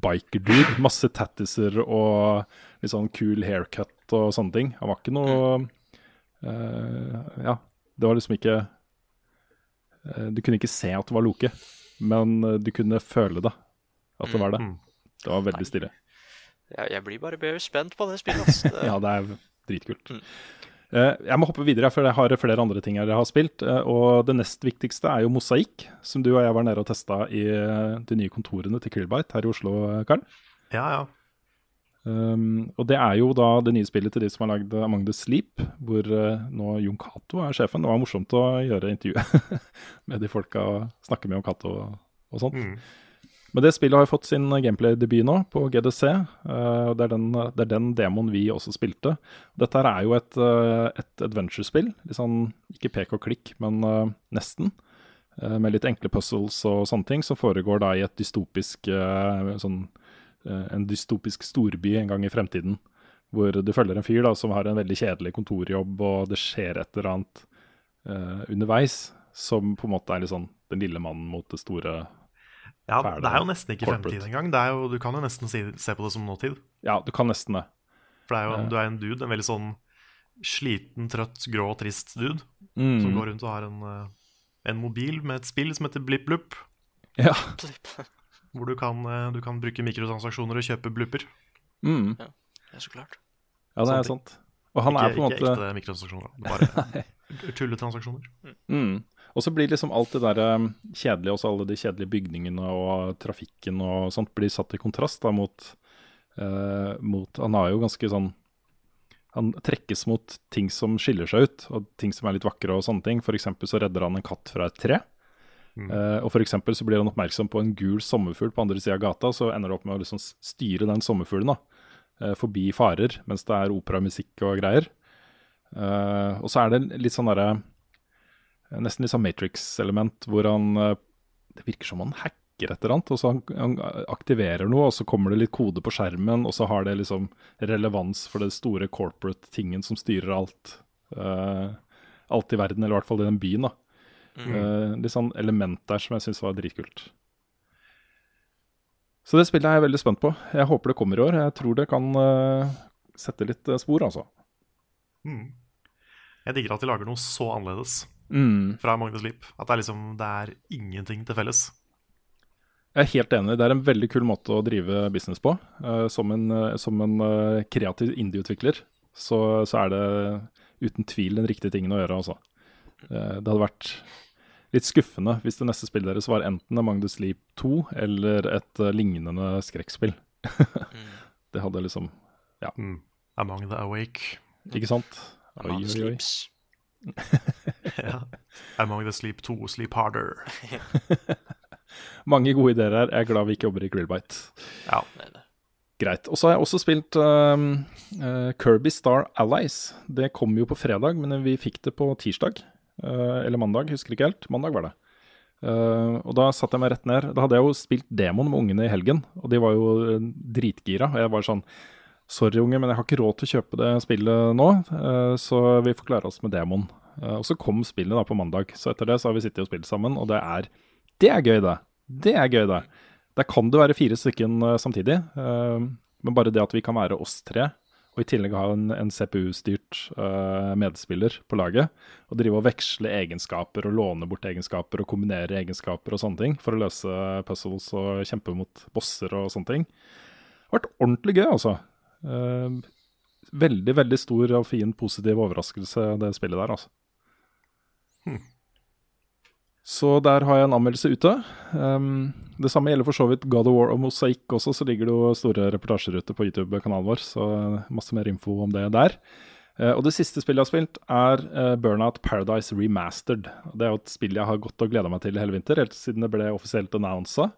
biker-dude. Masse tattiser og litt sånn cool haircut og sånne ting. Han var ikke noe uh, Ja, det var liksom ikke uh, Du kunne ikke se at det var Loke, men eh, du kunne føle det. At det var det. Mm. Det var veldig stille. Jeg, jeg blir bare mer spent på det spillet. Altså. Ja, det er dritkult. Mm. Eh, jeg må hoppe videre, for jeg har flere andre ting jeg har spilt. og det nest viktigste er jo Mosaikk, som du og jeg var nede og testa i de nye kontorene til Krillbite her i Oslo, Karl. Ja, ja. Um, og det er jo da det nye spillet til de som har lagd Among the Sleep, hvor uh, nå Jon Cato er sjefen. Det var morsomt å gjøre intervjuet med de folka og snakke med Jon Cato og, og sånt. Mm. Men det spillet har jo fått sin gameplay-debut nå, på GDC. Uh, og det, er den, det er den demoen vi også spilte. Dette her er jo et, uh, et adventure-spill. Sånn, ikke pek og klikk, men eh, nesten. Eh, med litt enkle puzzles og sånne ting, som foregår da i et dystopisk eh, sånn, eh, En dystopisk storby en gang i fremtiden. Hvor du følger en fyr da som har en veldig kjedelig kontorjobb, og det skjer et eller annet uh, underveis som på en måte er litt sånn den lille mannen mot det store ja Ferdig. det er jo nesten ikke Corporate. fremtid engang. Det er jo, du kan jo nesten si, se på det som nåtid. Ja, du kan nesten det. For det er jo, Ja. du er en dude, en veldig sånn sliten, trøtt, grå og trist dude, Mm. som går rundt og har en, eh, en mobil med et spill som heter Blipp Blupp, Ja. Hvor du kan, eh, du kan bruke mikrotransaksjoner og kjøpe blooper. Mm. Ja, så klart. ja, det er sant. Og han ikke, er på en ikke ekte mikrotransaksjoner, bare tulletransaksjoner. mm. Og så blir liksom alt det der um, kjedelige, også alle de kjedelige bygningene og trafikken og sånt, blir satt i kontrast da mot, uh, mot Han har jo ganske sånn Han trekkes mot ting som skiller seg ut, og ting som er litt vakre og sånne ting. For eksempel så redder han en katt fra et tre. Eh, og for så blir han oppmerksom på en gul sommerfugl på andre sida av gata, så ender det opp med å liksom styre den sommerfuglen da, eh, forbi farer mens det er operamusikk og greier. Uh, og så er det litt sånn derre Nesten litt sånn Matrix-element, hvor han Det virker som han hacker et eller annet, og så han, han aktiverer noe, og så kommer det litt kode på skjermen, og så har det liksom relevans for det store corporate-tingen som styrer alt. alt i verden, eller i hvert fall i den byen. da. Eh, litt sånn element der som jeg syns var dritkult. Så det spillet er jeg veldig spent på. Jeg håper det kommer i år. Jeg tror det kan uh, sette litt eh, spor, altså. Mm. Jeg digger at de lager noe så annerledes Mm. fra Magnus Leap. At det er liksom, det er ingenting til felles. Jeg er helt enig. Det er en veldig kul måte å drive business på. Uh, som en, uh, som en uh, kreativ indie-utvikler så, så er det uten tvil den riktige tingen å gjøre, altså. Det hadde vært litt skuffende hvis det neste spillet deres var enten Among the Sleep 2 eller et uh, lignende skrekkspill. det hadde liksom Ja. Mm. Among the Awake. Ikke sant? Oi, oi, oi. Sleeps. ja. Among the Sleep 2, Sleep Harder. Mange gode ideer her. Jeg er glad vi ikke jobber i Grillbite. Ja. Greit. Og så har jeg også spilt um, uh, Kirby Star Allies. Det kom jo på fredag, men vi fikk det på tirsdag. Uh, eller mandag, husker ikke helt. Mandag var det. Uh, og da satte jeg meg rett ned. Da hadde jeg jo spilt demoen med ungene i helgen, og de var jo dritgira. Og jeg var sånn Sorry, unge, men jeg har ikke råd til å kjøpe det spillet nå, så vi får klare oss med demoen. og så kom spillet da på mandag, så etter det så har vi sittet og spilt sammen, og det er Det er gøy, det. Det er gøy, det. Der kan det være fire stykker samtidig, men bare det at vi kan være oss tre, og i tillegg ha en, en CPU-styrt uh, medspiller på laget. Og drive og veksle egenskaper og låne bort egenskaper og kombinere egenskaper og sånne ting for å løse puzzles og kjempe mot bosser og sånne ting. Det har vært ordentlig gøy, altså. Uh, veldig, veldig stor og fin positiv overraskelse, det spillet der, altså. Hmm. Så der har jeg en anmeldelse ute. Um, det samme gjelder for så vidt God of War og Mosaikk også, så ligger det jo store reportasjer ute på YouTube-kanalen vår. Så masse mer info om det der. Uh, og det siste spillet jeg har spilt, er uh, Burnout Paradise Remastered. Det er jo et spill jeg har gått og gleda meg til i hele vinter, helt siden det ble offisielt annonsa.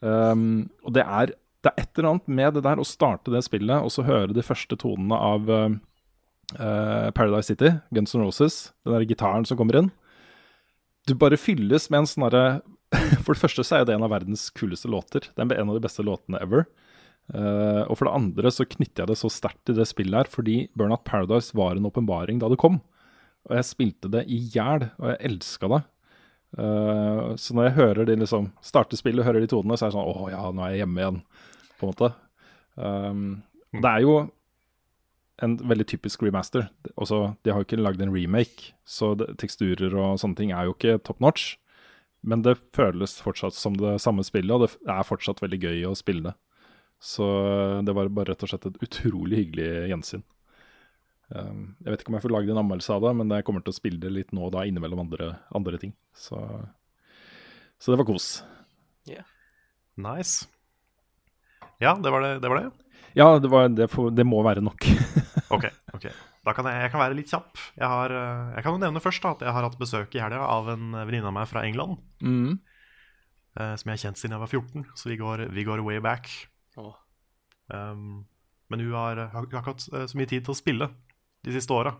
Um, og det er, det er, et eller annet med det der å starte det spillet og så høre de første tonene av uh, Paradise City, Guns N' Roses, den der gitaren som kommer inn du bare fylles med en sånn For det første så er det en av verdens kuleste låter. Det er en av de beste låtene ever. Uh, og for det andre så knytter jeg det så sterkt til det spillet her fordi Burnout Paradise var en åpenbaring da det kom. Og jeg spilte det i hjel, og jeg elska det. Uh, så når jeg hører de liksom starter spillet og hører de tonene, så er det sånn Å ja, nå er jeg hjemme igjen, på en måte. Um, det er jo en veldig typisk remaster. Også, de har jo ikke lagd en remake, så det, teksturer og sånne ting er jo ikke top notch. Men det føles fortsatt som det samme spillet, og det er fortsatt veldig gøy å spille det. Så det var bare rett og slett et utrolig hyggelig gjensyn. Um, jeg vet ikke om jeg får lagd en anmeldelse av det, men jeg kommer til å spille det litt nå og da innimellom andre, andre ting. Så, så, det var kos. Yeah. Nice. Ja, det var det. det, var det. Ja, det, var, det, for, det, må være nok. ok, ok. Da kan jeg, jeg, kan være litt kjapp. Jeg, har, eh, jeg kan jo nevne først da, at jeg har hatt besøk i helga av en venninne av meg fra England. Mm. Eh, som jeg har kjent siden jeg var 14, så vi går, vi går way back. Oh. Um, men hun har, har, ikke hatt eh, så mye tid til å spille de siste åra.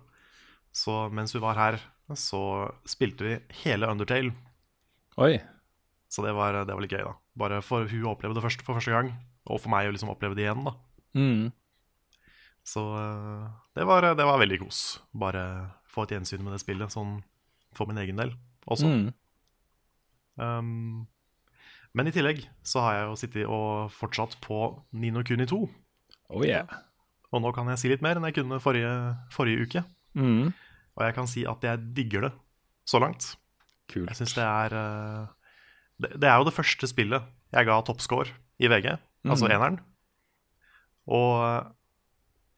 Så mens hun var her, så spilte vi hele Undertale. Oi. Så det var, det var litt gøy, da. Bare for hun å oppleve det først, for første gang, og for meg å liksom oppleve det igjen, da. Mm. Så eh, det var, det var, veldig kos. Bare få et gjensyn med det spillet, sånn for min egen del også. Mm. Um, men i tillegg så har jeg jo sittet og fortsatt på Nino Kuni 2. Oh yeah. Og nå kan jeg si litt mer enn jeg kunne forrige, forrige uke. Mm. Og jeg kan si at jeg digger det så langt. Kult. Jeg syns det er uh, det, det, er jo det første spillet jeg ga toppscore i VG, mm. altså eneren. Og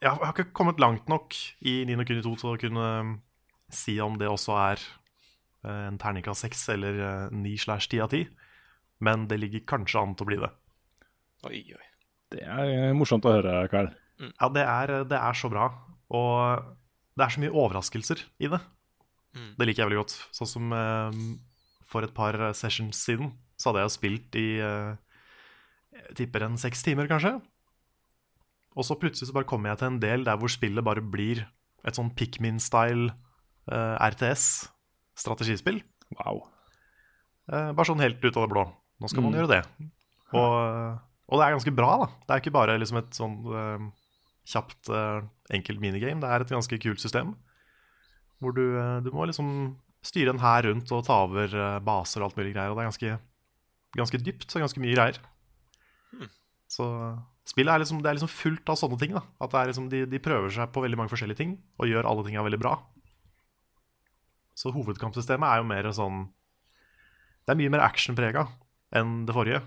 jeg har ikke kommet langt nok i Nino Kuni 2 til å kunne um, si om det også er en terning av 6 eller ni slash ti av 10. Men det ligger kanskje an til å bli det. Oi, oi. Det er eh, morsomt å høre, Karl. Mm. Ja, det er, det er, så bra. Og det er så mye overraskelser i det. Mm. Det liker jeg veldig godt. Sånn som uh, for et par sessions siden så hadde jeg spilt i uh, Jeg tipper en seks timer, kanskje. Og så plutselig så bare kommer jeg til en del der hvor spillet bare blir et sånn Pikmin-style uh, RTS, strategispill. Wow. Uh, bare sånn helt ut av det blå. Nå skal mm. man gjøre det. Og, og, det er ganske bra, da. Det er ikke bare liksom et sånn uh, kjapt, enkelt minigame. Det er et ganske kult system. Hvor du, du må liksom styre en hær rundt og ta over baser og alt mulig greier. Og det er ganske, ganske dypt, og ganske mye greier. Mm. Så Spillet er liksom, det er liksom fullt av sånne ting. da At liksom, de, de, prøver seg på veldig mange forskjellige ting og gjør alle tinga veldig bra. Så hovedkampsystemet er jo mer sånn Det er mye mer actionprega enn det forrige.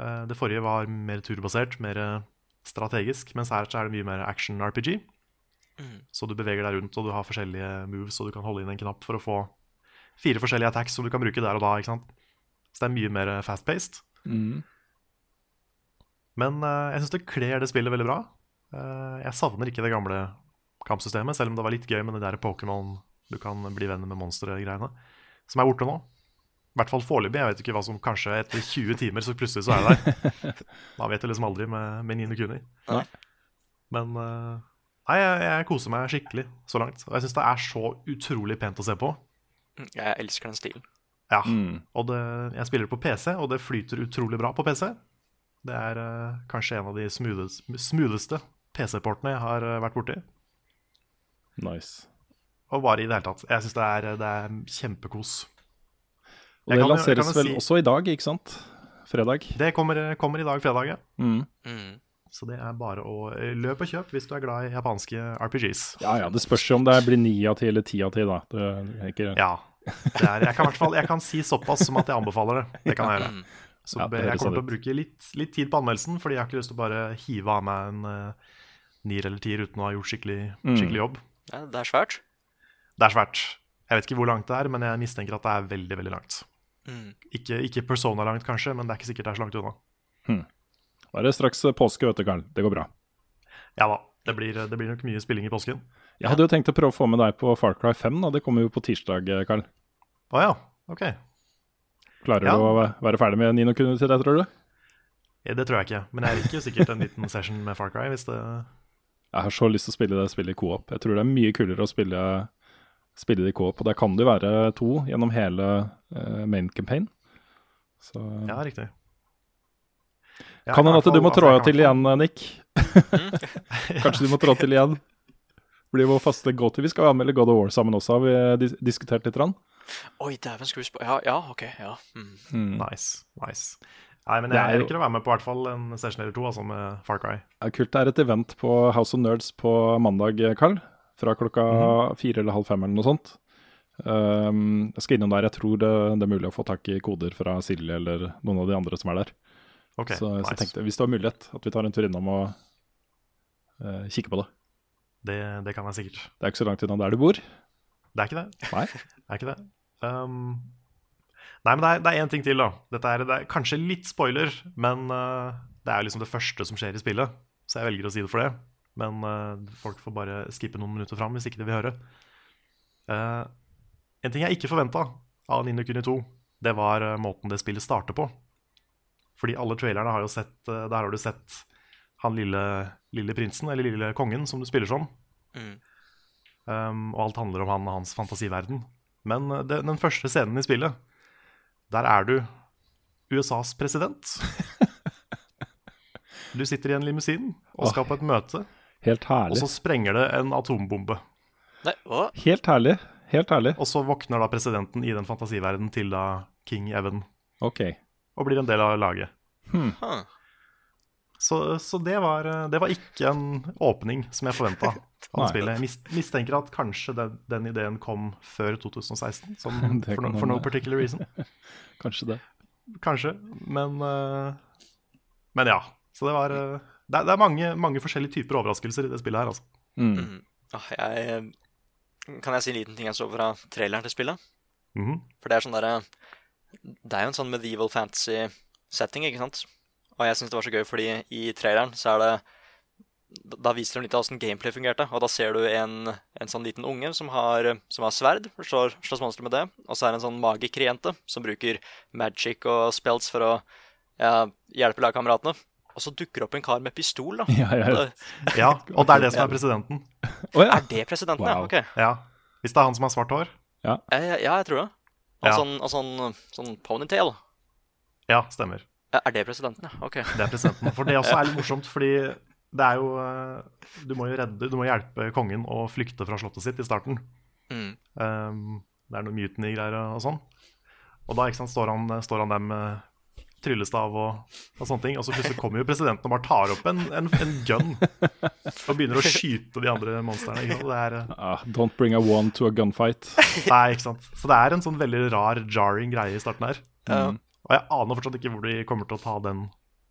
Eh, det forrige var mer turbasert, mer strategisk, mens her så er det mye mer action-RPG. Mm. Så du beveger deg rundt, og du har forskjellige moves, og du kan holde inn en knapp for å få fire forskjellige attacks som du kan bruke der og da. ikke sant? Så det er mye mer fast-paced. Mm. Men eh, jeg syns det kler det spillet veldig bra. Eh, jeg savner ikke det gamle kampsystemet, selv om det var litt gøy med det der Pokémon du kan bli venner med monstre-greiene, som er borte nå. I hvert fall foreløpig. Jeg vet ikke hva som kanskje etter 20 timer så plutselig så er det der. Man vet jo liksom aldri med, med Nino Kuni. Nei. Men eh, nei, jeg, jeg koser meg skikkelig så langt. Og jeg syns det er så utrolig pent å se på. Jeg elsker den stilen. Ja, Mm. og det, jeg spiller på PC, og det flyter utrolig bra på PC. Det er uh, kanskje en av de smootheste PC-portene jeg har eh, vært borti. Nice. Og bare i det hele tatt. Jeg syns det, er- det er kjempekos. Og det kan lanseres vel si- også i dag, ikke sant? Fredag. Det kommer, kommer i dag, fredag. ja. Mm. Mm. Så det er bare å eh, løpe og kjøpe hvis du er glad i japanske RPGs. Ja ja, det spørs jo om det blir ni av ti eller ti av ti, da. Det er ikke... Ja. Det er, jeg, kan hvert fall, jeg kan si såpass som at jeg anbefaler det. Det kan jeg gjøre. Mm. Så Ja, jeg kommer til å sånn bruke litt, litt tid på anmeldelsen, fordi jeg har ikke lyst til å bare hive av meg en uh, nier eller tier uten å ha gjort skikkelig, Mm. skikkelig jobb. Ja, det er svært. Det er svært. Jeg vet ikke hvor langt det er, men jeg mistenker at det er veldig veldig langt. Mm. Ikke, ikke Persona langt, kanskje, men det er ikke sikkert det er så langt unna. Da er det straks påske, vet du, Karl. Det går bra. Ja da, det blir, det blir nok mye spilling i påsken. Jeg hadde jo tenkt å prøve å få med deg på Far Cry 5, da. Det kommer jo på tirsdag, Karl. Å ja, ok. Klarer Ja. du å være ferdig med Nino Kuni til det, tror du? Ja, det tror jeg ikke, men jeg rekker sikkert en liten session med Far Cry hvis det Jeg har så lyst til å spille det spillet i co-op. Jeg tror det er mye kulere å spille, spille det i co-op. Og der kan det jo være to gjennom hele uh, main campaign. Så Ja, riktig. Ja, kan hende at du må trå fall- til igjen, Nick. Kanskje du må trå til igjen. Blir vår faste go-to. Vi skal anmelde God of War sammen også, har vi diskutert litt. Rann. Oi, dæven, skal vi sp... Ja, ja, OK. Ja. Mm. Mm. Nice, nice. Nei, men jeg, er jeg jo- å være med på hvert fall en session eller to, altså med Far Cry. Ja, kult. Det er et event på House of Nerds på mandag, Carl. Fra klokka fire eller halv fem eller noe sånt. Um, jeg skal innom der. Jeg tror det, det er mulig å få tak i koder fra Silje eller noen av de andre som er der. Ok, så, så nice. jeg tenkte, hvis det var mulighet, at vi tar en tur innom og uh, kikker på det. Det, det kan jeg sikkert. Det er ikke så langt unna der du bor. Det er ikke det. Nei. Det er ikke det. Um, nei, men det er, én ting til, da. Dette er, det er kanskje litt spoiler, men uh, det er liksom det første som skjer i spillet. Så jeg velger å si det for det. Men uh, folk får bare skippe noen minutter fram hvis ikke de vil høre. Uh, en ting jeg ikke forventa av Nino Kuni 2, det var måten det spillet starter på. Fordi alle trailerne har jo sett Der har du sett han lille, lille prinsen, eller lille kongen, som du spiller som. Mm. Um, og alt handler om han og hans fantasiverden. Men uh, det, den første scenen i spillet, der er du USAs president. Du sitter i en limousin og skal på et møte, Helt herlig. og så sprenger det en atombombe. Nei, å? Helt herlig. Helt herlig. Og så våkner da presidenten i den fantasiverdenen til da King Evan OK. og blir en del av laget. Huh. Så, så det, var, uh, det var ikke en åpning som jeg forventa av Nei. spillet. Jeg mistenker at kanskje den, den ideen kom før 2016, som, for, no, for no particular reason. Kanskje det. Kanskje, men eh, Men ja. Så det var eh, Det er, det er mange, mange forskjellige typer overraskelser i det spillet her, altså. Mm. Mm. Ah, jeg Kan jeg si en liten ting jeg så fra traileren til spillet? Mhm. For det er sånn derre Det er jo en sånn medieval fantasy-setting, ikke sant? Og jeg syns det var så gøy, fordi i traileren så er det Da viser de litt av åssen gameplay fungerte, og da ser du en, en sånn liten unge som har, som har sverd, slår, slåss monstre med det, og så er det en sånn magikerjente som bruker magic og spells for å ja, hjelpe lagkameratene. Og så dukker det opp en kar med pistol, da. Ja, ja, ja. Det- Ja, og det er det som er presidenten. Ja. Er det presidenten, Wow. ja? Ok. Ja. Hvis det er han som har svart hår. Ja, ja, ja, jeg tror det. Og Ja. sånn, og sånn, sånn ponytail. Ja, stemmer. Er det presidenten, ja? Ok. Det er presidenten. For det også er litt morsomt, fordi det er jo eh, Du må jo redde Du må hjelpe kongen å flykte fra slottet sitt i starten. Mm. Um, det er noe mutiny-greier og sånn. Og da ikke sant, står, han, står han der med tryllestav og, og sånne ting. Og så plutselig kommer jo presidenten og bare tar opp en, en, en gun og begynner å skyte de andre monstrene. Eh, Ah, don't bring a one to a gunfight. nei, ikke sant? Så det er en sånn veldig rar, jarring greie i starten her. Mm. Og jeg aner fortsatt ikke hvor de kommer til å ta den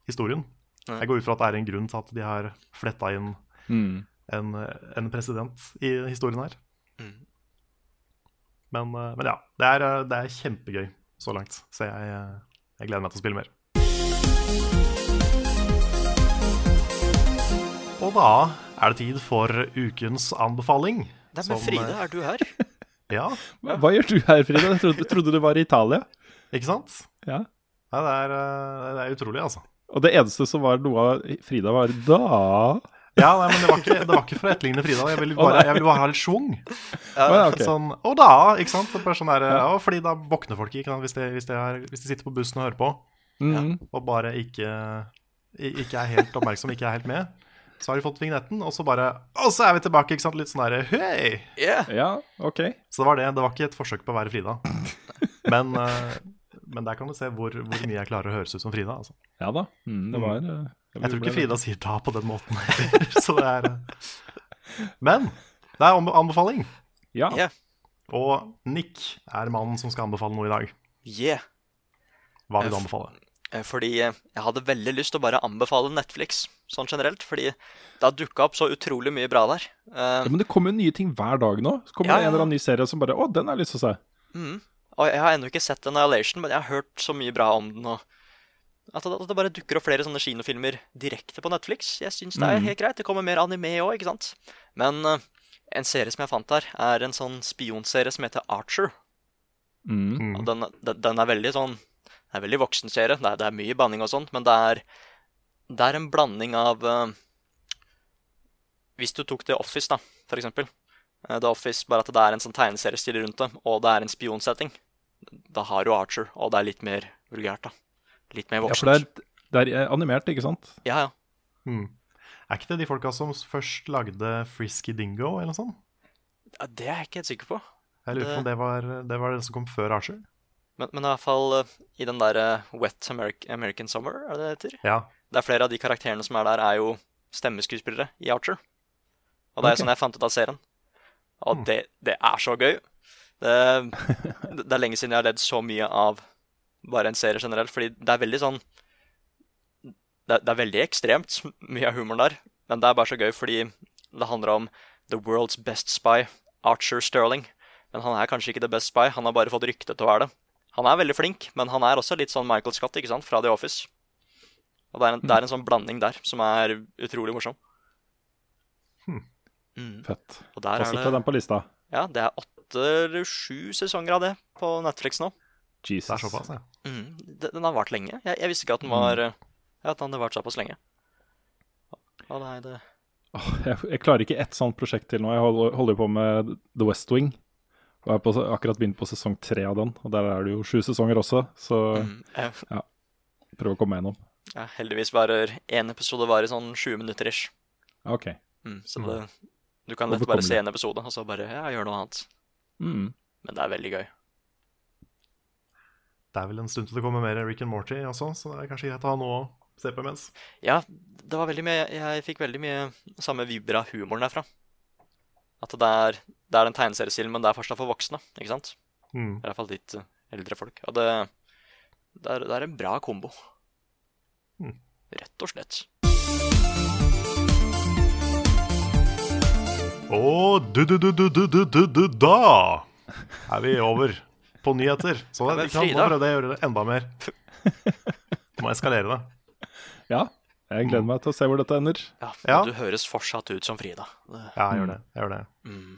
historien. Jeg går ut fra at det er en grunn til at de har fletta inn Mm. en, en president i historien her. Mm. Men, eh, men ja, det er, eh, det er kjempegøy så langt. Så jeg, eh, jeg gleder meg til å spille mer. Og da er det tid for ukens anbefaling. Nei, men som, Fride, eh, er du her? Ja, Hva, gjør du her, Frida? Jeg trodde, trodde du var i Italia. ikke sant? Ja. Nei, det, er, eh, det er utrolig, altså. Og det eneste som var noe av Frida, var da Ja, nei, men det var ikke, det var ikke for å etterligne Frida. Jeg ville bare, jeg ville bare ha litt schwung. Ja, okay. Sånn, og da, ikke sant? Bare sånn der, ja, fordi da våkner folk ikke? Hvis, de, hvis, de er, hvis de sitter på bussen og hører på, Mhm. og bare ikke, ikke er helt oppmerksom, ikke er helt med. Så har de fått vignetten, og så bare Og så er vi tilbake, ikke sant? Litt sånn derre hei! Yeah. Ja, OK. Så det var det. Det var ikke et forsøk på å være Frida. Men, eh, men der kan du se hvor, hvor mye jeg klarer å høres ut som Frida. Altså. Ja da. Mm, det var eh, Jeg tror ikke Frida sier da på den måten heller. Så det er eh. Men det er anbefaling. Ja. Yeah. Og Nick er mannen som skal anbefale noe i dag. yeah. Hva vil du anbefale? Eh, Fordi eh, jeg hadde veldig lyst til å bare anbefale Netflix sånn generelt. Fordi det har dukka opp så utrolig mye bra der. Eh, Ja, men det kommer jo nye ting hver dag nå. Så kommer Ja, det en eller annen ny serie som bare Å, den har jeg lyst til å se. mm. Og jeg har ennå ikke sett Annihilation, men jeg har hørt så mye bra om den. At det, bare dukker opp flere sånne kinofilmer direkte på Netflix. Jeg syns det er helt greit. Det kommer mer anime òg, ikke sant. Men eh, en serie som jeg fant her, er en sånn spionserie som heter Archer. Mm. Og den, den, den er veldig sånn Det er veldig voksen serie. Det er, det er mye banning og sånt, men det er, det er en blanding av uh, Hvis du tok The Office, da, for eksempel. Eh, The Office, bare at det er en sånn tegneseriestil rundt det, og det er en spionsetting. Da har du Archer, og det er litt mer vulgært, da. Litt mer Ja, for det er, det er animert, ikke sant? Ja, ja. Hmm. Er ikke det de folka som først lagde Frisky Dingo, eller noe sånt? Ja, Det er jeg ikke helt sikker på. Jeg lurer på om det var, det var det som kom før Archer. Men, men i hvert fall eh, i den der eh, Wet American, American Summer, er det det heter? Ja. Det er flere av de karakterene som er der, er jo stemmeskuespillere i Archer. Og det er okay. sånn jeg fant ut av serien. Og Mm. det, det er så gøy. Det, det er lenge siden jeg har ledd så mye av bare en serie generelt, fordi det er veldig sånn Det, det er veldig ekstremt, mye av humoren der, men det er bare så gøy fordi det handler om the world's best spy, Archer Sterling. Men han er kanskje ikke the best spy, han har bare fått rykte til å være det. Han er veldig flink, men han er også litt sånn Michael Scott ikke sant, fra The Office. Og det er, en, det er en sånn blanding der som er utrolig morsom. Hmm. Mm. Fett. Og der Hva sitter det den på lista. Ja, det er åtte eller sju sesonger av det på Netflix nå. Jesus. Det er såpass, ja. Mm. Den har vart lenge. Jeg, jeg visste ikke at den var mm. Ja, at den hadde vart såpass lenge. Å nei, det oh, jeg, jeg klarer ikke ett sånt prosjekt til nå. Jeg holder, holder på med The West Wing. Og jeg har akkurat begynt på sesong tre av den. Og der er det jo sju sesonger også, så mm. eh, prøv å komme gjennom. ja, Heldigvis varer én episode varer sånn 20 minutter ish. OK. Mm. Så det, du kan lett bare se en episode, og så bare ja, gjøre noe annet. Mm. Men det er veldig gøy. Det er vel en stund til det kommer mer Rick and Morty også, så det er kanskje greit å ha noe å se på imens. Ja, det var veldig mye Jeg fikk veldig mye samme vibra humoren derfra. At det er, det er den tegneseriestilen, men det er fortsatt for voksne, ikke sant? Mm. I hvert fall litt eh, eldre folk. Og det, det, er, det er en bra kombo. Mm. Rett og slett. Og du-du-du-du-du-du-du-da er vi over på nyheter. Så det, ikke sant? nå prøvde jeg å gjøre det enda mer. Må eskalere det. Ja, jeg gleder meg til å se hvor dette ender. Ja, Ja. Du høres fortsatt ut som Frida. Det, Ja, jeg gjør det. Jeg gjør det. mm.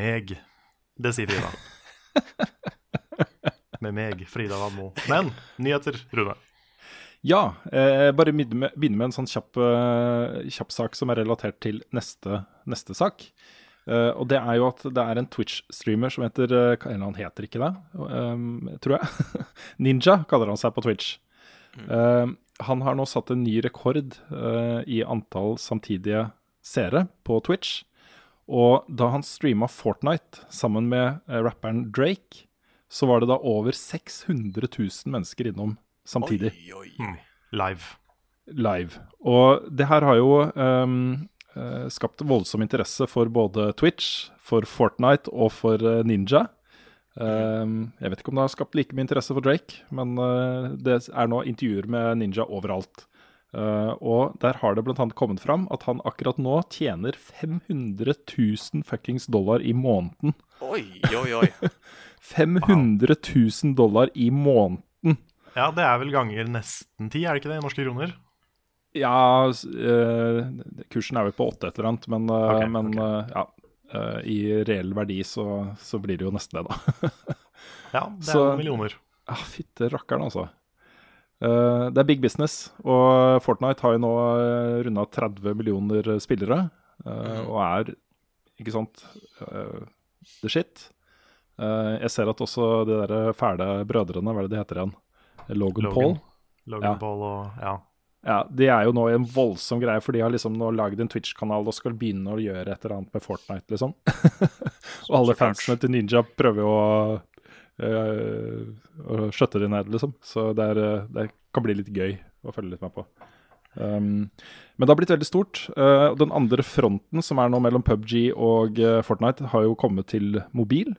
Meg. Det sier Frida. Med meg, Frida Vadmo. Men nyheter, Rune. Ja, eh, bare begynne med, med en sånn kjapp, eh, kjapp sak som er relatert til neste, neste sak. Eh, og det er jo at det er en Twitch-streamer som heter eh, eller Han heter ikke det, um, tror jeg. Ninja kaller han seg på Twitch. Eh, han har nå satt en ny rekord i antall samtidige seere på Twitch. Og da han streama Fortnite sammen med rapperen Drake, så var det da over 600 000 mennesker innom samtidig Oi, oi. Mm. Live. live. Og det her har jo ehm, eh, skapt voldsom interesse for både Twitch, for Fortnite og for eh, Ninja. Um, jeg vet ikke om det har skapt like mye interesse for Drake, men uh, det er nå intervjuer med Ninja overalt. Uh, og der har det bl.a. kommet fram at han akkurat nå tjener 500 000 fuckings dollar i måneden. Oi, oi, oi. 500 000 dollar i måneden! Ja, det er vel ganger nesten ti, er det ikke det, i norske kroner? Ja, eh, kursen er vel på åtte et eller annet, men, eh, Ok, men okay. eh, ja. I reell verdi så, så blir det jo nesten det, da. Ja, det er Så- millioner. Ja, fytte rakkeren, altså. Uh, det er big business, og Fortnite har jo nå uh, runda 30 millioner spillere. eh, Og er, ikke sant, uh, the shit. Jeg ser at også de der fæle brødrene, hva er det de heter igjen? Logan, Logan. Paul. Logan Ja. Paul og ja. Ja, De er jo nå i en voldsom greie, for de har liksom nå lagd en Twitch-kanal og skal begynne å gjøre et eller annet med Fortnite, liksom. og alle fansene til Ninja prøver jo å, øh, å skjøtte de ned, liksom. Så det, er, øh, det kan bli litt gøy å følge litt med på. Um, men det har blitt veldig stort. Uh, den andre fronten, som er nå mellom PubG og uh, Fortnite, har jo kommet til mobil.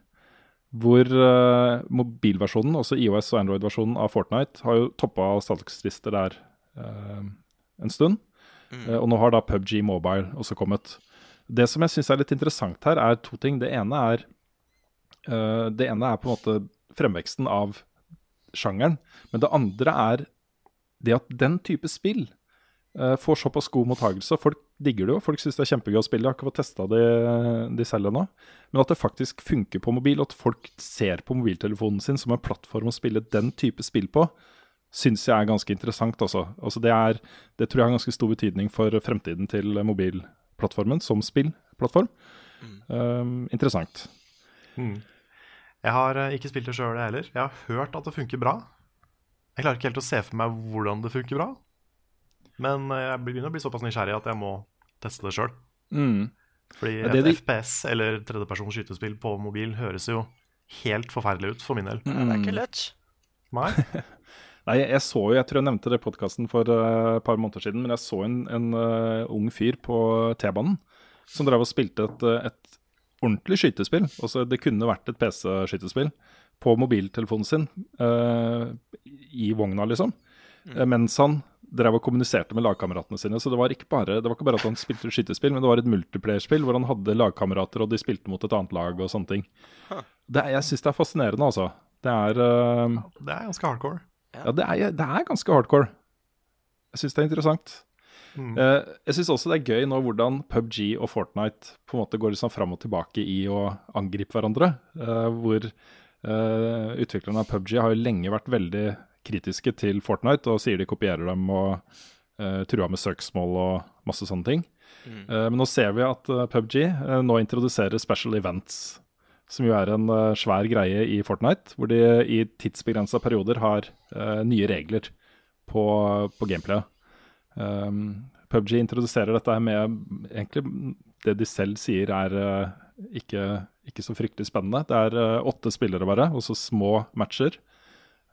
Hvor uh, mobilversjonen, også IOS og Android-versjonen av Fortnite, har jo toppa salgslister der uh, en stund. Uh, og nå har da PubG Mobile også kommet. Det som jeg syns er litt interessant her, er to ting. Det ene er, det ene er på en måte fremveksten av sjangeren. Men det andre er det at den type spill får såpass god mottagelse. Folk digger det jo, folk syns det er kjempegøy å spille. Jeg har ikke fått testa de, de selv ennå. Men at det faktisk funker på mobil, at folk ser på mobiltelefonen sin som en plattform å spille den type spill på, syns jeg er ganske interessant. Altså. Altså det, er, det tror jeg har ganske stor betydning for fremtiden til mobilplattformen som spillplattform. Um, interessant. Mm. Jeg har eh, ikke spilt det sjøl, jeg heller. Jeg har hørt at det funker bra. Jeg klarer ikke helt å se for meg hvordan det funker bra. Men eh, jeg begynner å bli såpass nysgjerrig at jeg må teste det sjøl. Mm. Fordi et det FPS eller tredjepersons skytespill på mobil høres jo helt forferdelig ut for min del. Det er ikke lett. Nei? Nei, jeg så jo, jeg tror jeg nevnte det i podkasten for eh, et par måneder siden, men jeg så en, en uh, ung fyr på T-banen som drev og spilte et, et ordentlig skytespill. Også, det kunne vært et PC-skytespill på mobiltelefonen sin uh, i vogna, liksom. Mm. mens han drev og kommuniserte med lagkameratene sine. Så det var, ikke bare, det var ikke bare at han spilte skytespill, men det var et multiplayerspill hvor han hadde lagkamerater, og de spilte mot et annet lag og sånne ting. Det, er- jeg syns det er fascinerende, altså. Det er uh, Det er ganske hardcore. ja, det er, det er ganske hardcore. Jeg syns det er interessant. Mm. Eh, jeg syns også det er gøy nå hvordan PubG og Fortnite på en måte går liksom fram og tilbake i å angripe hverandre. eh, hvor utviklerne av PubG har jo lenge vært veldig kritiske til Fortnite og sier de kopierer dem og uh, trua med søksmål og masse sånne ting. Eh, men nå ser vi at uh, PubG eh, nå introduserer special events, som jo er en eh, svær greie i Fortnite, hvor de i tidsbegrensa perioder har eh, nye regler på, på gameplayet. Um, PubG introduserer dette her med egentlig det de selv sier er eh, ikke, ikke så fryktelig spennende. Det er eh, åtte spillere bare, og så små matcher.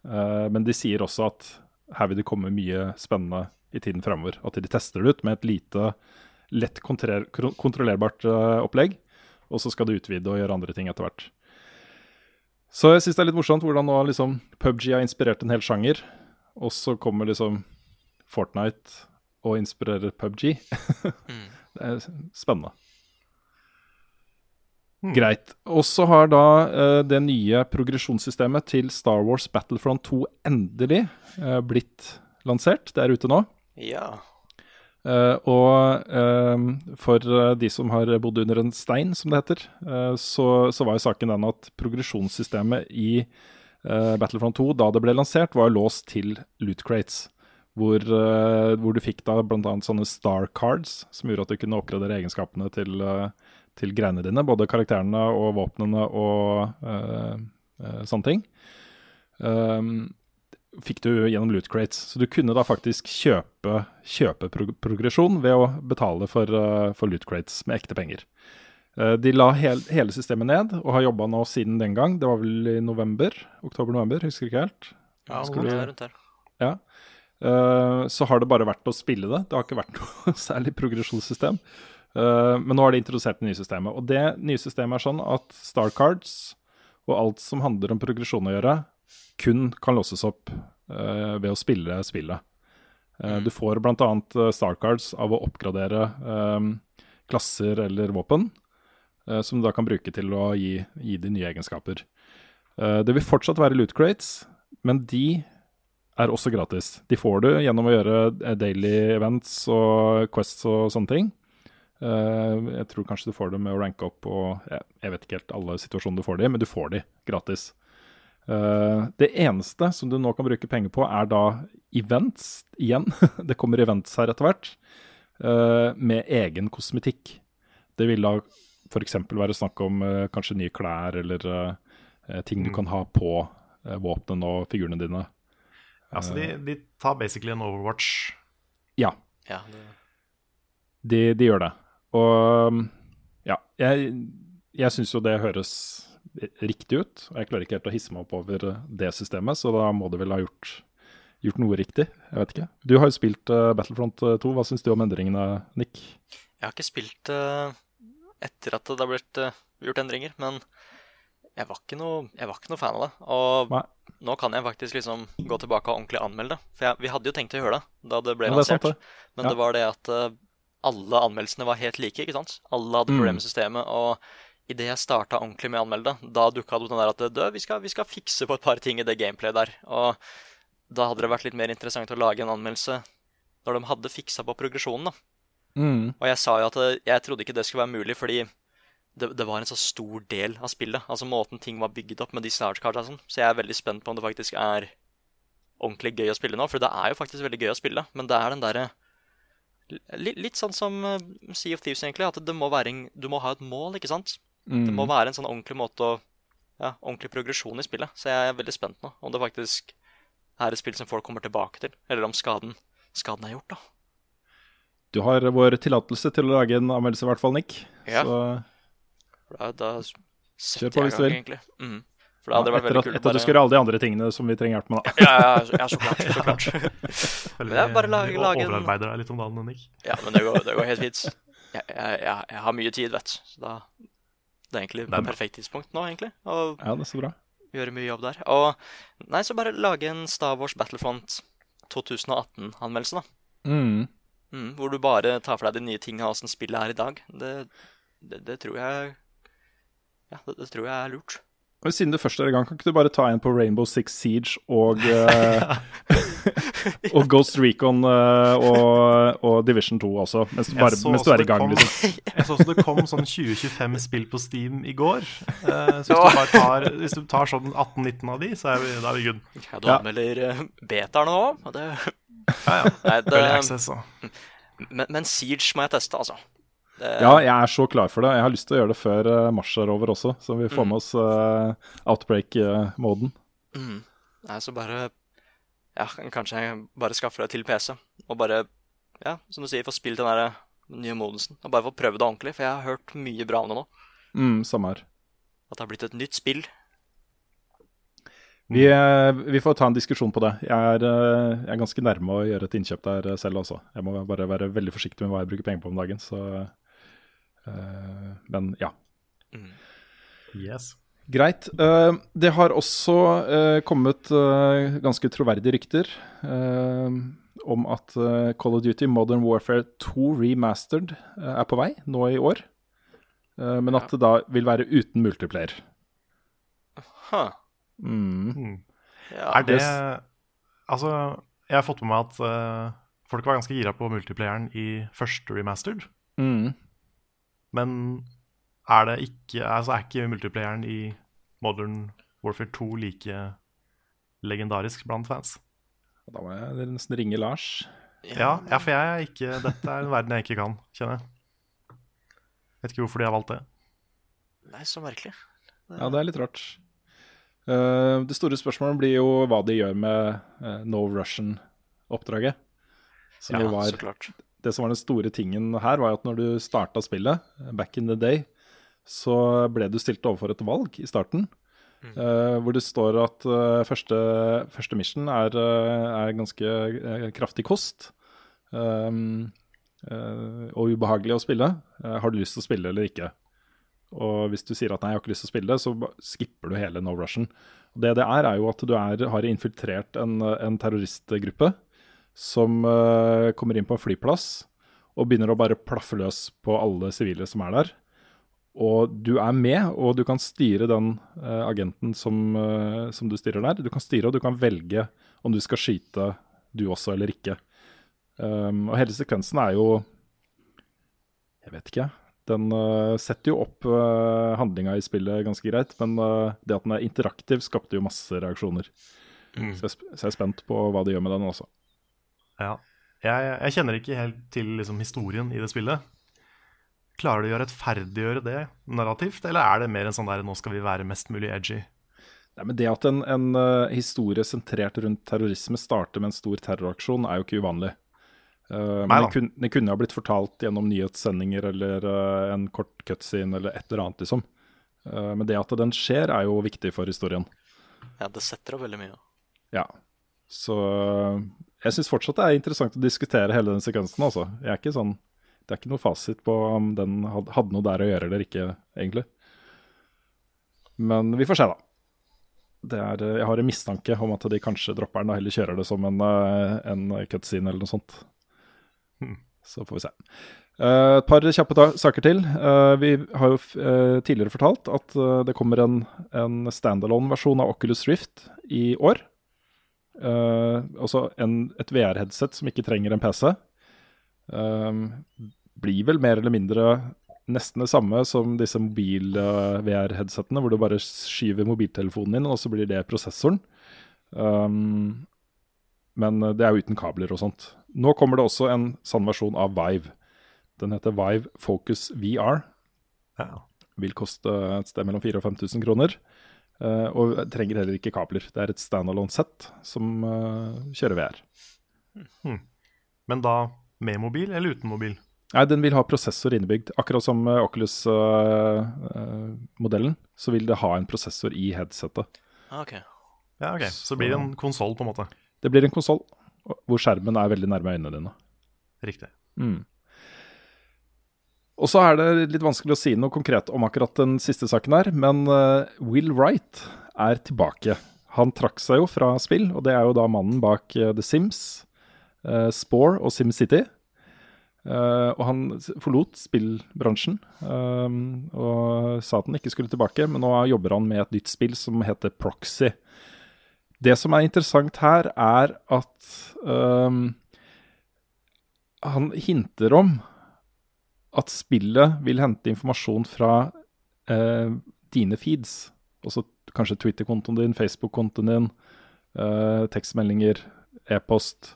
Eh, men de sier også at her vil det komme mye spennende i tiden fremover. At de tester det ut med et lite, lett kontroller- kontrollerbart eh, opplegg. Og så skal det utvide og gjøre andre ting etter hvert. Så jeg syns det er litt morsomt hvordan nå liksom PubG har inspirert en hel sjanger. Og så kommer liksom Fortnite og inspirerer PubG. det er spennende. Greit. Og så har da uh, det nye progresjonssystemet til Star Wars Battlefront 2 endelig uh, blitt lansert. Det er ute nå. Ja. Uh, og uh, for de som har bodd under en stein, som det heter, uh, så, så var jo saken den at progresjonssystemet i Battlefront 2 da det ble lansert, var låst til loot crates. Hvor, hvor du fikk da bl.a. sånne star cards, som gjorde at du kunne oppgradere egenskapene til, eh, til greiene dine. Både karakterene og våpnene og uh, uh, sånne ting. Um, fikk du gjennom loot crates. Så du kunne da faktisk kjøpe, kjøpe prog progresjon ved å betale for, uh, for loot crates med ekte penger. Uh, de la hel, hele systemet ned og har jobba nå siden den gang. Det var vel i november? Oktober-november, husker ikke helt. Ja, Skulle, rundt her. rundt. Ja. Uh, så har det bare vært å spille det. Det har ikke vært noe særlig progresjonssystem. Uh, men nå har de introdusert det nye systemet. Og det nye systemet er sånn at Star Cards og alt som handler om progresjon å gjøre, kun kan låses opp uh, ved å spille spillet. Eh, Du får bl.a. star cards av å oppgradere um, klasser eller våpen, eh, som du da kan bruke til å gi, gi de nye egenskaper. Eh, det vil fortsatt være loot crates, men de er også gratis. De får du gjennom å gjøre eh, daily events og quests og sånne ting. Eh, jeg tror kanskje du får det med å ranke opp og jeg, jeg vet ikke helt alle situasjoner du får de, men du får de gratis. Eh, det eneste som du nå kan bruke penger på, er da events igjen. det kommer events her etter hvert, eh, med egen kosmetikk. Det vil da f.eks. være snakk om kanskje nye klær eller eh, ting du kan ha på uh, våpnene og figurene dine. Altså, de, de tar basically en Overwatch. Ja, Ja, det, de, de gjør det. Og ja, jeg, jeg syns jo det høres riktig ut. Og jeg klarer ikke helt å hisse meg opp over det systemet, så da må det vel ha gjort, gjort noe riktig. Jeg vet ikke. Du har jo spilt uh, Battlefront 2. Hva syns du om endringene, Nick? Jeg har ikke spilt uh, etter at det har blitt uh, gjort endringer, men jeg var, ikke noe, jeg var ikke noe fan av det. Og Nei. nå kan jeg faktisk liksom gå tilbake og ordentlig anmelde det. For jeg, vi hadde jo tenkt å gjøre det da det ble Ja, er lansert. det. Men Ja. det var det at eh, alle anmeldelsene var helt like, ikke sant? Alle hadde Mm. problemer med systemet. Og idet jeg starta ordentlig med å anmelde det, da dukka det opp den der at Dø, vi skal, vi skal fikse på et par ting i det gameplayet der. Og da hadde det vært litt mer interessant å lage en anmeldelse når de hadde fiksa på progresjonen, da. Mm. Og jeg sa jo at eh, jeg trodde ikke det skulle være mulig, fordi det, det var en så stor del av spillet. Altså måten ting var bygget opp med de startkartene og sånn. Så jeg er veldig spent på om det faktisk er ordentlig gøy å spille nå. For det er jo faktisk veldig gøy å spille, men det er den derre litt, litt sånn som eh, Sea of Thieves, egentlig. At det må en, du må ha et mål, ikke sant? Mm. Det må være en sånn ordentlig måte å Ja, ordentlig progresjon i spillet. Så jeg er veldig spent nå om det faktisk er et spill som folk kommer tilbake til. Eller om skaden, skaden er gjort, da. Du har vår tillatelse til å lage en anmeldelse, i hvert fall, Nick. Ja. Så da, da Kjør setter på jeg hvis du vil. egentlig. For det hadde ja, vært veldig at, kult etter at du skulle gjøre alle de andre tingene som vi trenger hjelp med, da. Ja, ja, ja, så klart. Så klart. Men jeg bare å lage- lage en- overarbeider deg litt om dagen, Nick. Ja, men det går, det går helt fint. Jeg, jeg, jeg, har mye tid, vet du. Så da Det er egentlig Det er perfekt tidspunkt nå, egentlig. Å Ja, det er så bra. gjøre mye jobb der. Og nei, så bare lage en Star Wars Battlefront 2018-anmeldelse, da. Mm. Mm, hvor du bare tar for deg de nye tinga åssen spillet er i dag. Det, det, det tror jeg Ja, det, det tror jeg er lurt. Og Siden du først er i gang, kan ikke du bare ta en på Rainbow Six Siege og uh, Og Ghost Recon uh, og, og Division 2 også, mens du, bare, mens du er i gang, kom- liksom. Jeg så også det kom sånn 2025 spill på Steam i går. Uh, så hvis du, bare tar, hvis du tar sånn 18-19 av de, så er vi, da er vi good. Ja, du anmelder ja. betaer nå òg. Det, Ja, ja. nei, det, access men, men Siege må jeg teste, altså. Det, Ja, jeg er så klar for det. Jeg har lyst til å gjøre det før eh, mars er over også, så vi får med oss uh, outbreak-moden. Mm. Nei, så bare Ja, kanskje jeg bare skaffer det til PC. Og bare, ja, som du sier, få spilt den der nye modusen. Og bare få prøvd det ordentlig, for jeg har hørt mye bra om det nå. Mm, samme her. At det har blitt et nytt spill. Vi, eh, vi får ta en diskusjon på det. Jeg er, eh, jeg er ganske nærme å gjøre et innkjøp der eh, selv også. Jeg må bare være veldig forsiktig med hva jeg bruker penger på om dagen. Så, eh, men ja. Yes. Greit. Eh, det har også eh, kommet eh, ganske troverdige rykter eh, om at eh, Call of Duty Modern Warfare 2 Remastered eh, er på vei nå i år. Eh, men at det da vil være uten multiplayer. Huh. Mm. Ja, Er det det- Altså, jeg har fått med meg at eh, folk var ganske gira på multiplayeren i første remastered. Mm. Men er det ikke Altså, er ikke multiplayeren i Modern Warfare 2 like legendarisk blant fans? Da må jeg nesten ringe Lars. Ja, ja, for jeg er ikke Dette er en verden jeg ikke kan, kjenner jeg. Vet ikke hvorfor de har valgt det. Nei, så merkelig. Ja, det er litt rart. Uh, det store spørsmålet blir jo hva de gjør med uh, No Russian-oppdraget. Som Ja, jo var så klart. Det som var den store tingen her, var at når du starta spillet, back in the day, så ble du stilt overfor et valg i starten. Uh, hvor det står at uh, første, første mission er, uh, er ganske kraftig kost. um, og ubehagelig å spille. Har du lyst til å spille eller ikke? Og hvis du sier at nei, jeg har ikke lyst til å spille, så skipper du hele No. Og det det er, er jo at du er, har infiltrert en, en terroristgruppe som uh, kommer inn på en flyplass og begynner å bare plaffe løs på alle sivile som er der. Og du er med, og du kan styre den uh, agenten som, uh, som du styrer der. Du kan styre, og du kan velge om du skal skyte du også eller ikke. Um, og hele sekvensen er jo Jeg vet ikke. Den uh, setter jo opp uh, handlinga i spillet ganske greit, men det at den er interaktiv, skapte jo masse reaksjoner. Mm. Så, jeg, så jeg er spent på hva de gjør med den også. Ja. Jeg, jeg kjenner ikke helt til liksom, historien i det spillet. Klarer de å rettferdiggjøre det narrativt, eller er det mer en sånn der 'nå skal vi være mest mulig edgy'? Nei, men Det at en, en uh, historie sentrert rundt terrorisme starter med en stor terroraksjon, er jo ikke uvanlig. Uh, men det, kun, det kunne ha blitt fortalt gjennom nyhetssendinger eller uh, en kort cutscene eller et eller annet, liksom. Uh, men det at den skjer, er jo viktig for historien. Ja, det setter opp veldig mye. Ja. Så uh, jeg syns fortsatt det er interessant å diskutere hele den sekvensen, altså. Jeg er ikke sånn Det er ikke noe fasit på om den hadde noe der å gjøre eller ikke, egentlig. Men vi får se, da. Det er, uh, jeg har en mistanke om at de kanskje dropper den og heller kjører det som en, uh, en cutscene eller noe sånt. Hmm. Så får vi se. Eh, et par kjappe saker til. Eh, vi har jo eh, tidligere fortalt at eh, det kommer en, en standalone-versjon av Oculus Rift i år. Eh, altså en, et VR-headset som ikke trenger en PC. uh, blir vel mer eller mindre nesten det samme som disse mobil-VR-headsetene, hvor du bare skyver mobiltelefonen inn, og så blir det prosessoren. Um, men eh, det er jo uten kabler og sånt. Nå kommer det også en sann versjon av Vive. Den heter Vive Focus VR. Ja. Vil koste et sted mellom 4000 og 5000 kroner. Eh, og trenger heller ikke kabler. Det er et standalone sett som uh, kjører VR. Men da med mobil eller uten mobil? Nei, den vil ha prosessor innebygd. Akkurat som uh, Oculus-modellen, så vil det ha en prosessor i headsetet. Okay. ok. Ja, ok. Så blir det en konsoll, på en måte. Det blir en konsoll hvor skjermen er veldig nærme øynene dine. Riktig. Mm. Og så er det litt vanskelig å si noe konkret om akkurat den siste saken her, men eh, Will Wright er tilbake. Han trakk seg jo fra spill, og det er jo da mannen bak eh, The Sims, uh, Spore og SimCity. Uh, og han forlot spillbransjen uh, og sa at han ikke skulle tilbake, men nå jobber han med et nytt spill som heter Proxy. Det som er interessant her, er at uh, han hinter om at spillet vil hente informasjon fra eh, dine feeds. Også kanskje Twitter-kontoen din, Facebook-kontoen din, eh, tekstmeldinger, e-post,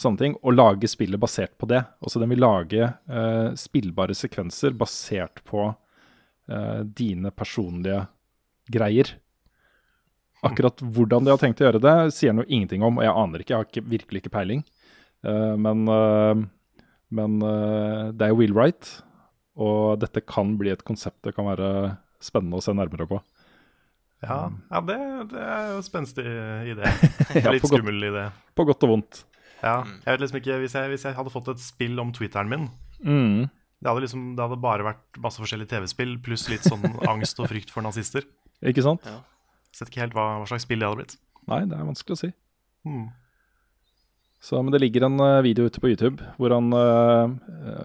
sånne ting. Og lage spillet basert på det. Altså den vil lage eh, spillbare sekvenser basert på eh, dine personlige greier. Akkurat hvordan de har tenkt å gjøre det, sier han jo ingenting om, og jeg aner ikke. Jeg har ikke, virkelig ikke peiling. Eh, men eh, men eh, det er jo Will Wright, og dette kan bli et konsept det kan være spennende å se nærmere på. Ja, ja det, det er jo en spenstig idé. Ja, Litt skummel godt- idé. På godt og vondt. Ja, jeg vet liksom ikke, hvis jeg, hvis jeg hadde fått et spill om Twitteren min Mm. det hadde, liksom, det hadde bare vært masse forskjellige TV-spill pluss litt sånn angst og frykt for nazister. Ikke sant? Ja. Sett ikke helt hva, hva slags spill det hadde blitt. Nei, det er vanskelig å si. Hmm. Så, men det ligger en eh, video ute på YouTube hvor han eh,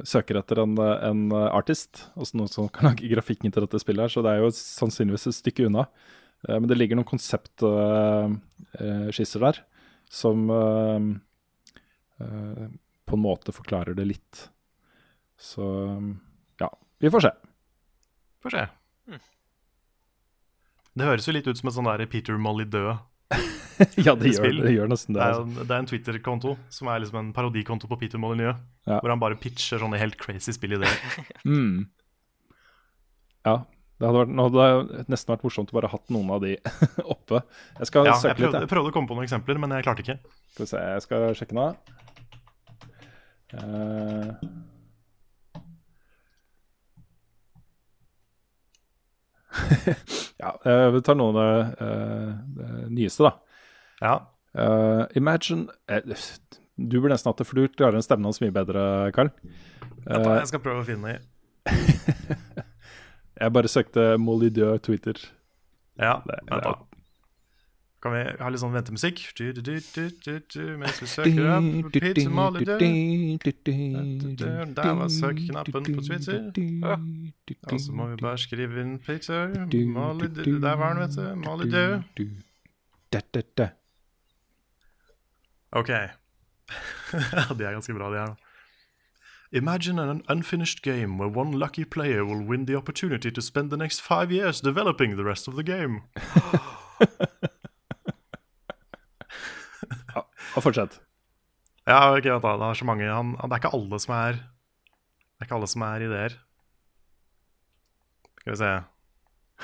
søker etter en, en artist, Også noen som kan lage grafikken til dette spillet her, så det er jo sannsynligvis et stykke unna. Uh, men det ligger noen konseptskisser der som på en måte forklarer det litt. Så ja, vi får se. Får se. Det høres jo litt ut som et sånn der Peter Molly død. ja, det gjør, det gjør nesten Det det. er, Altså. det er en Twitter-konto som er liksom en parodikonto på Peter Molyneux. Ja. Hvor han bare pitcher sånne helt crazy spillideer. Mm. Ja. Det hadde vært, hadde nesten vært morsomt å bare hatt noen av de oppe. Jeg skal Ja, jeg søke litt, prøvde, jeg. jeg prøvde å komme på noen eksempler, men jeg klarte ikke. Skal vi se, jeg skal sjekke nå. Uh... ja, eh, vi tar noen av eh, det nyeste, da. Ja, Uh, imagine eh, Du burde nesten hatt det, for du klarer en stemme hans mye bedre, Carl. Uh, Eh, jeg skal prøve å finne i jeg bare søkte Molly Twitter. Ja, Det, da. Kan vi ha litt sånn ventemusikk? Du, du, du, du, du, du, mens vi søker opp Peter Molly Der var søkeknappen på Twitter. Og så må vi bare skrive inn Peter Molly Der var han, vet du. Da. Ok. de er ganske bra, de her. Imagine an unfinished game where one lucky player will win the opportunity to spend the next five years developing the rest of the game. Og fortsett. Ja, ok, vent da. Det er så mange han, han, Det er ikke alle som er Det er ikke alle som er ideer. Skal vi se.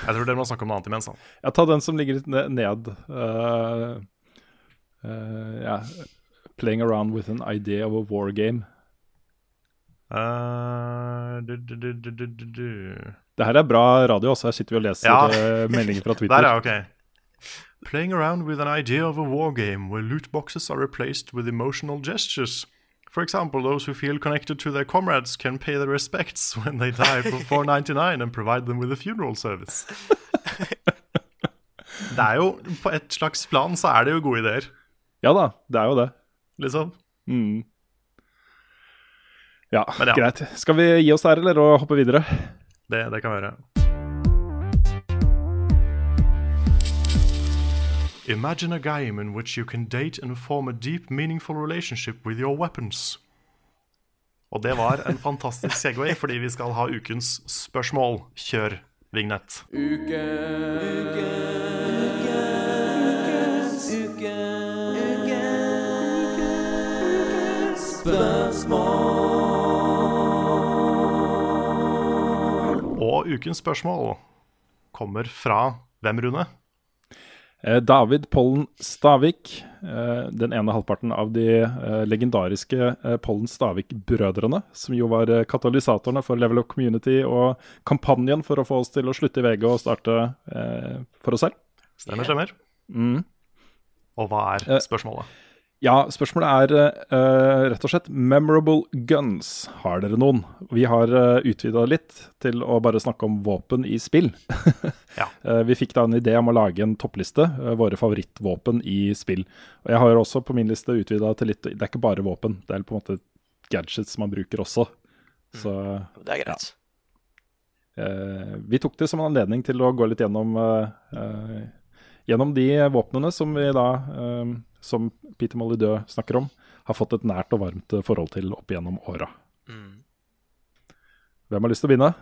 Jeg tror dere må snakke om noe annet imens. da. Ja, ta den som ligger litt ned. Uh, uh, yeah. Playing around with an idea of a war game. Uh, du, du, du, du, du, du, du. Det her er bra radio, også. Her sitter vi og leser Ja. eh, meldinger fra Twitter. Der, er ok. Playing around with an idea of a war game where loot boxes are replaced with emotional gestures. For example, those who feel connected to their comrades can pay their respects when they die for 499 and provide them with a funeral service. Det er jo, På et slags plan så er det jo gode ideer, Ja da, det er jo det. liksom. Mm. Ja, ja. greit. Skal vi gi oss der, eller, og hoppe videre? Det, det kan vi gjøre. Imagine a game in which you can date and form a deep, meaningful relationship with your weapons. Og det var en fantastisk Segway, fordi vi skal ha ukens spørsmål. Kjør vignett. Og ukens spørsmål kommer fra hvem, Rune? Eh, David Pollen Stavik, eh, den ene halvparten av de eh, legendariske Pollen Stavik-brødrene, som jo var katalysatorene for Level Up Community og kampanjen for å få oss til å slutte i VG og starte eh, for oss selv. Stemmer, stemmer. Mm. Og hva er spørsmålet? Ja, spørsmålet er uh, rett og slett memorable guns. Har dere noen? Vi har uh, utvida litt til å bare snakke om våpen i spill. Ja. uh, vi fikk da en idé om å lage en toppliste, uh, våre favorittvåpen i spill. Og jeg har også på min liste utvida til litt Det er ikke bare våpen, det er på en måte gadgets man bruker også. Så Det er greit. Eh, vi tok det som en anledning til å gå litt gjennom, eh, eh, gjennom de våpnene som vi da, eh, som Peter Molydø snakker om, har fått et nært og varmt forhold til opp gjennom åra. Mm. Hvem har lyst til å begynne?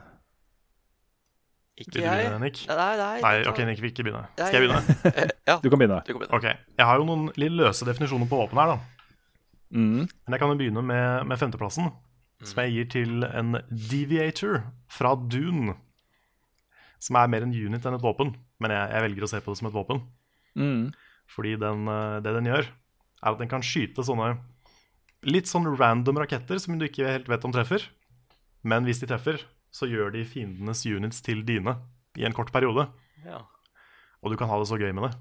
Ikke jeg. begynne, Nick? Nei, nei, Nei, ok, Nick vil ikke begynne. Skal jeg begynne? Eh, ja, Du kan begynne. du kan begynne. Ok, Jeg har jo noen litt løse definisjoner på våpen her, da. Mm. Men jeg kan jo begynne med, med femteplassen, som jeg gir til en Deviator fra Dune. Som er mer en unit enn et våpen, men jeg, jeg velger å se på det som et våpen. Mm. Fordi den, eh, det den gjør, er at den kan skyte sånne litt sånn random raketter som du ikke helt vet om treffer. Men hvis de treffer, så gjør de fiendenes units til dine i en kort periode. Ja. Og du kan ha det så gøy med det.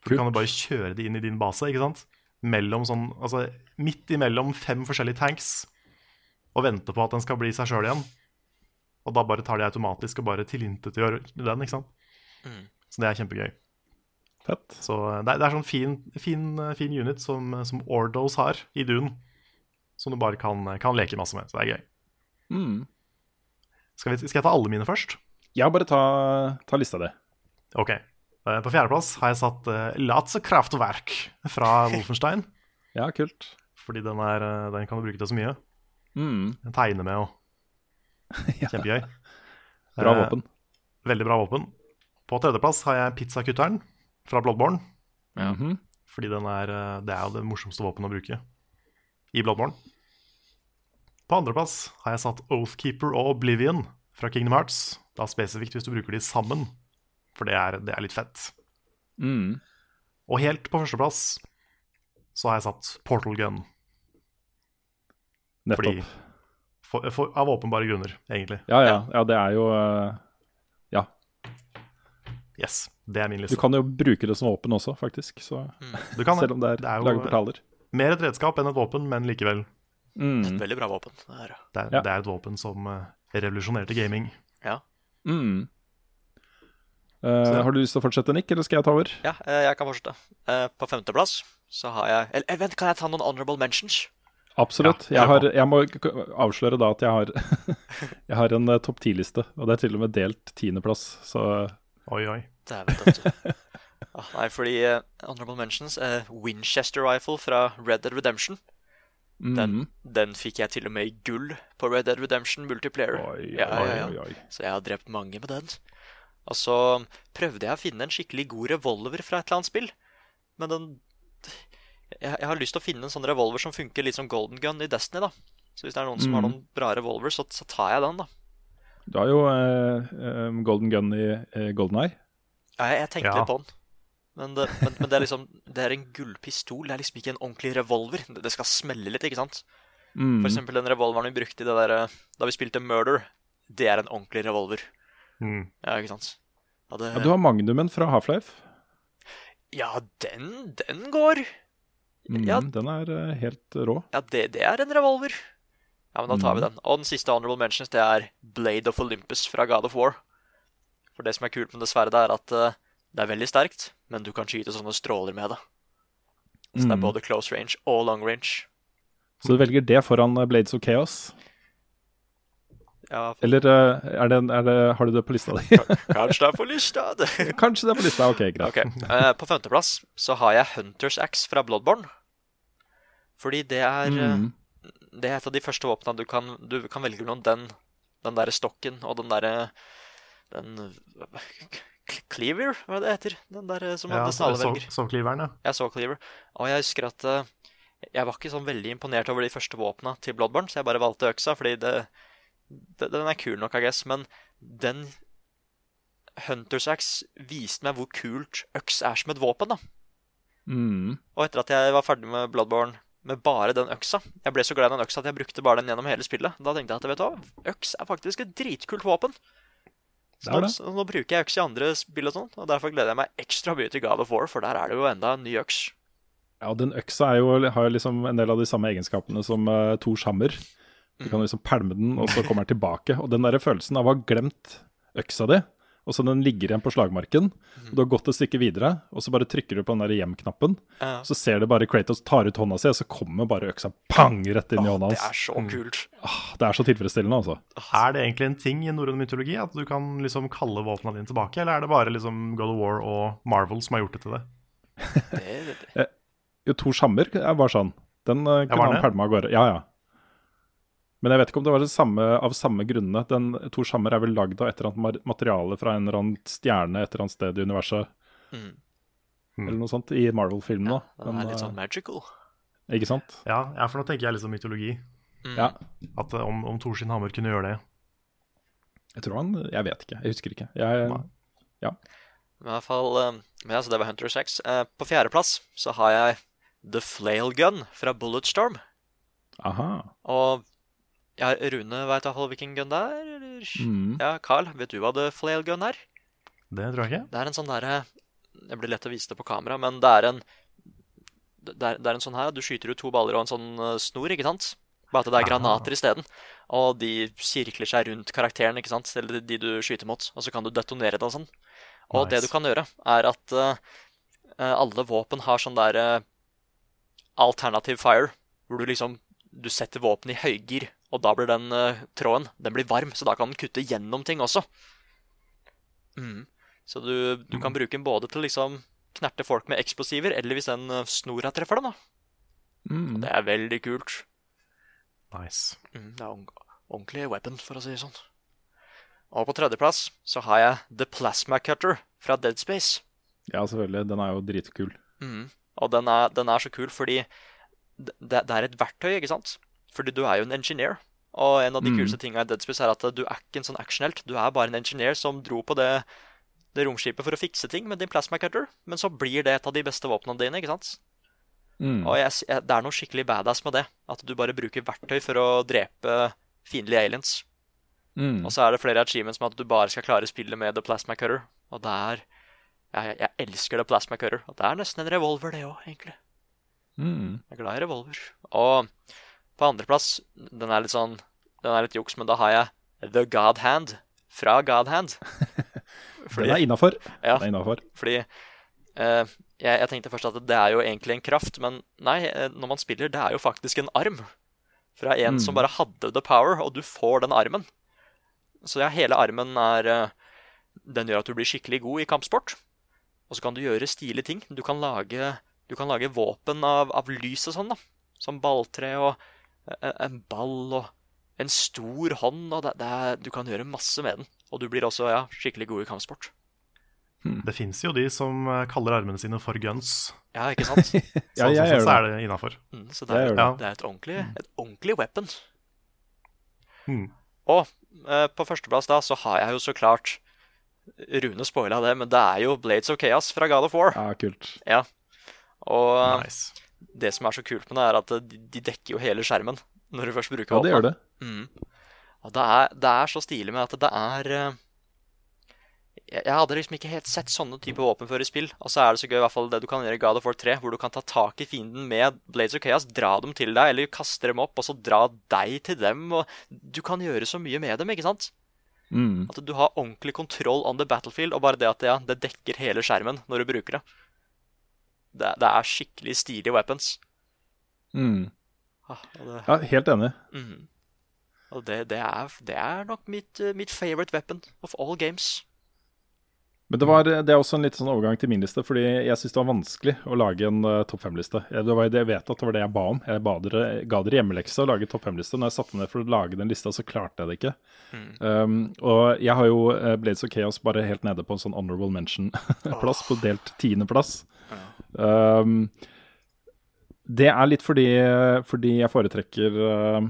For Kult. du kan jo bare kjøre de inn i din base, ikke sant? Mellom sånn, altså Midt imellom fem forskjellige tanks og vente på at den skal bli seg sjøl igjen. Og da bare tar de automatisk og bare tilintetgjør den, ikke sant. Mm. Så det er kjempegøy. Fett. Så det er, det er sånn fin, fin, fin unit som, som Ordos har i Dune, som du bare kan, kan leke masse med. Så det er gøy. Mm. Skal, vi, skal jeg ta alle mine først? Ja, bare ta, ta lista di. Ok. Eh, På fjerdeplass har jeg satt uh, Latzekraftwerk fra Wolfenstein. Ja, kult. Fordi den, er, eh, den kan du bruke til så mye. Mm. Den tegner med og Kjempegøy. Bra Eh, våpen. Veldig bra våpen. På tredjeplass har jeg pizzakutteren fra Bloodborne. Mhm. Fordi den er, eh, det er jo det morsomste våpenet å bruke i Bloodborne. På andreplass har jeg satt Oathkeeper og Oblivion fra Kingdom Hearts. Da spesifikt hvis du bruker de sammen, for det er, det er litt fett. Mm. Og helt på førsteplass så har jeg satt Portal Gun. Nettopp. Fordi for, for, Av åpenbare grunner, egentlig. Ja, ja, ja, det er jo uh, Ja. Yes, det er min liste. Du kan jo bruke det som våpen også, faktisk. Så, mm. kan, selv om det er, det er laget portaler. mer et redskap enn et våpen, men likevel. Mm. Veldig bra våpen. Det er, Det er, Ja. det er et våpen som eh, revolusjonerte gaming. Ja. Mm. Eh, har du lyst til å fortsette, Nick, eller skal jeg ta over? Ja, eh, jeg kan fortsette. Uh, På femteplass så har jeg Eller vent, kan jeg ta noen honorable mentions? Absolutt. Ja, jeg, har, jeg må avsløre da at jeg har, jeg har en topp ti-liste, og det er til og med delt tiendeplass, så Oi, oi. Dæven døtte. Ah, nei, fordi uh, honorable mentions uh, Winchester Rifle fra Red Dead Redemption. Den, mm. den fikk jeg til og med i gull på Red Dead Redemption multiplayer. Oi, Ja, oi, ja, ja. oi. Så jeg har drept mange med den. Og så prøvde jeg å finne en skikkelig god revolver fra et eller annet spill. Men den jeg, jeg har lyst til å finne en sånn revolver som funker litt som golden gun i Destiny. da Så hvis det er noen som har Mhm. noen bra revolver, så, så tar jeg den, da. Du har jo uh, eh, Golden Gun i uh, Golden Eye. Ja, jeg, tenkte Ja. litt på den. Men, det, men, men det er liksom Det er en gullpistol. Det er liksom ikke en ordentlig revolver. Det, skal smelle litt, ikke sant? Mm. For eksempel den revolveren vi brukte i det der, eh, da vi spilte Murder. Det er en ordentlig revolver. Mm. Ja, ikke sant? Ja, det, Ja, du har Magnumen fra Half-Life. ja den, den går. Mm, Ja. Den er eh, helt rå. Ja, det, det er en revolver. Ja, men da tar vi Mhm. den. Og den siste honorable mentions, det er Blade of Olympus fra God of War. For det som er kult med det sverdet, er at eh, det er veldig sterkt, men du kan skyte sånne stråler med det. Så det er Mm. både close range og long range. Så du velger det foran eh, Blades of Chaos? Ja, Eller eh, er det, er det, har du det på lista di? kanskje det er på lista. Kanskje det er på lista. Ok, greit. Ok, Uh, På femteplass så har jeg Hunters Axe fra Bloodborne. Fordi det er Mm. Det er et av de første våpnene du kan Du kan velge mellom den Den derre stokken og den derre Den Cleaver, hva det heter? Den der eh, som Ja, velger så, Sovkliveren, ja. Jeg så Cleaver. Og jeg husker at eh, jeg var ikke sånn veldig imponert over de første våpna til Bloodborne, så jeg bare valgte øksa, fordi det, det, den er kul nok, I guess. Men den Hunters Axe viste meg hvor kult øks er som et våpen, da. Mm. Og etter at jeg var ferdig med Bloodborne med bare den øksa Jeg ble så glad i den øksa at jeg brukte bare den gjennom hele spillet. Da tenkte jeg at vet du øks er faktisk et dritkult våpen. Så Det nå, så nå bruker jeg øks i andre spill og sånn, og derfor gleder jeg meg ekstra mye til God of War, for der er det jo enda en ny øks. Ja, den øksa jo, har jo liksom en del av de samme egenskapene som uh, Thors hammer. Du kan liksom pælme den, og så kommer den tilbake. Og den der følelsen av å ha glemt øksa di, og så den ligger igjen på slagmarken, og du har gått et stykke videre, og så bare trykker du på den der hjem-knappen, Ja. så ser du bare Kratos tar ut hånda si, og så kommer bare øksa pang rett inn i hånda hans. Det er så kult. Åh, det er så tilfredsstillende, altså. Er det egentlig en ting i norrøn mytologi at du kan liksom kalle våpnene dine tilbake, eller er det bare liksom God of War og Marvel som har gjort det til det? Det, det, det. Jo, Thors hammer er bare sånn. Den uh, kunne var han pælma av gårde. Ja, ja. Men jeg vet ikke om det var det samme, av samme grunnene. Den Thors hammer er vel lagd av et eller annet materiale fra en eller annen stjerne et eller annet sted i universet, Mm. eller noe sånt, i Marvel-filmen. Ja, da. den er litt uh, sånn magical. Ikke sant? Ja, ja, for nå tenker jeg liksom mytologi. Mm. Ja. At eh, om, om Thor sin hammer kunne gjøre det. Jeg tror han Jeg vet ikke. Jeg husker ikke. Jeg, ja. Men i hvert fall eh, Men altså, det var Hunter 6. Eh, på fjerdeplass så har jeg The Flail Gun fra Bulletstorm. aha. Og ja, Rune veit iallfall hvilken gun det er? Eller? Mm. Ja, Carl, vet du hva The Flail Gun er? Det tror jeg ikke. Det er en sånn derre Det blir lett å vise det på kamera, men det er en det er, det er en sånn her, Du skyter ut to baller og en sånn eh, snor, ikke sant? Bare at det er granater isteden. Og de sirkler seg rundt karakteren, ikke sant? Eller de du skyter mot. Og så kan du detonere det og sånn. Og det du kan gjøre, er at eh, eh, alle våpen har sånn der uh, alternative fire, hvor du liksom Du setter våpenet i høygir, og da blir den uh, tråden Den blir varm, så da kan den kutte gjennom ting også. Mm. Så du, du kan bruke den både til liksom knerte folk med eksplosiver, eller hvis den uh, snora treffer dem, da. Mm. Det er veldig kult. Nice. Mm, det er ordent- ordentlig weapon, for å si det sånn. Og på tredjeplass så har jeg The Plasma Cutter fra Dead Space. Ja, selvfølgelig. Den er jo dritkul. Mm. Og den er, den er så kul fordi det, det er et verktøy, ikke sant? Fordi du er jo en engineer. Og en av de Mm. kuleste tinga i Dead Space er at du er ikke en sånn actionhelt. Du er bare en engineer som dro på det, det romskipet for å fikse ting med din plasma cutter. Men så blir det et av de beste våpnene dine, ikke sant? Mm. Og jeg, jeg, det er noe skikkelig badass med det. At du bare bruker verktøy for å drepe fiendtlige aliens. Mm. Og så er det flere achievements med at du bare skal klare spillet med The Plasma Cutter. Og det er Jeg, jeg elsker The Plasma Cutter. Og det er nesten en revolver, det òg, egentlig. Mm. Jeg er glad i revolver. Og på andreplass, den er litt sånn Den er litt juks, men da har jeg The God Hand fra God Hand. Fordi, Den er innafor. Ja. Den er innenfor. fordi eh, jeg, jeg tenkte først at det er jo egentlig en kraft, men nei, eh, når man spiller, det er jo faktisk en arm. Fra en som bare hadde the power, og du får den armen. Så ja, hele armen er eh, Den gjør at du blir skikkelig god i kampsport. Og så kan du gjøre stilige ting. Du kan lage, du kan lage våpen av, av lys og sånn, da. Som balltre og en ball og en stor hånd. Og det, det er, du kan gjøre masse med den. Og du blir også ja, skikkelig god i kampsport. Det fins jo de som eh, kaller armene sine for guns. Ja, ikke sant? Så, Ja, jeg sånn så er det innafor. Mm, så det er, det. det er et ordentlig, et ordentlig weapon. Mm. Og eh, på førsteplass da så har jeg jo så klart Rune spoila det, men det er jo Blades of Chaos fra God of War. Ja, kult. Ja. Og eh, Nice. Det som er så kult med det, er at de, de dekker jo hele skjermen når du først bruker Ja, det gjør det. Mm. Og det er, det er så stilig med at det er eh, jeg hadde liksom ikke helt sett sånne typer våpen før i spill. Og så er det så gøy i hvert fall det du kan gjøre i God of War 3, hvor du kan ta tak i fienden med Blades of Chaos, dra dem til deg, eller kaste dem opp, og så dra deg til dem. Og du kan gjøre så mye med dem, ikke sant? Mm. At du har ordentlig kontroll on the battlefield, og bare det at ja, det dekker hele skjermen når du bruker det. Det, det er skikkelig stilige weapons. Mm. Ah, og det, Ja, helt enig. Mm. og det, det, er, det er nok mitt, eh, mitt favorite weapon of all games. Men det, var, det er også en litt sånn overgang til min liste, fordi jeg syns det var vanskelig å lage en uh, topp fem-liste. Jeg, det var det jeg vet at det var det jeg ba om. Jeg ba dere, ga dere hjemmelekse å lage topp fem-liste. Når jeg satte meg ned for å lage den lista, så klarte jeg det ikke. Um, og jeg har jo uh, Blades of Chaos bare helt nede på en sånn honorable mention-plass, på delt tiendeplass. Um, det er litt fordi, fordi jeg foretrekker uh,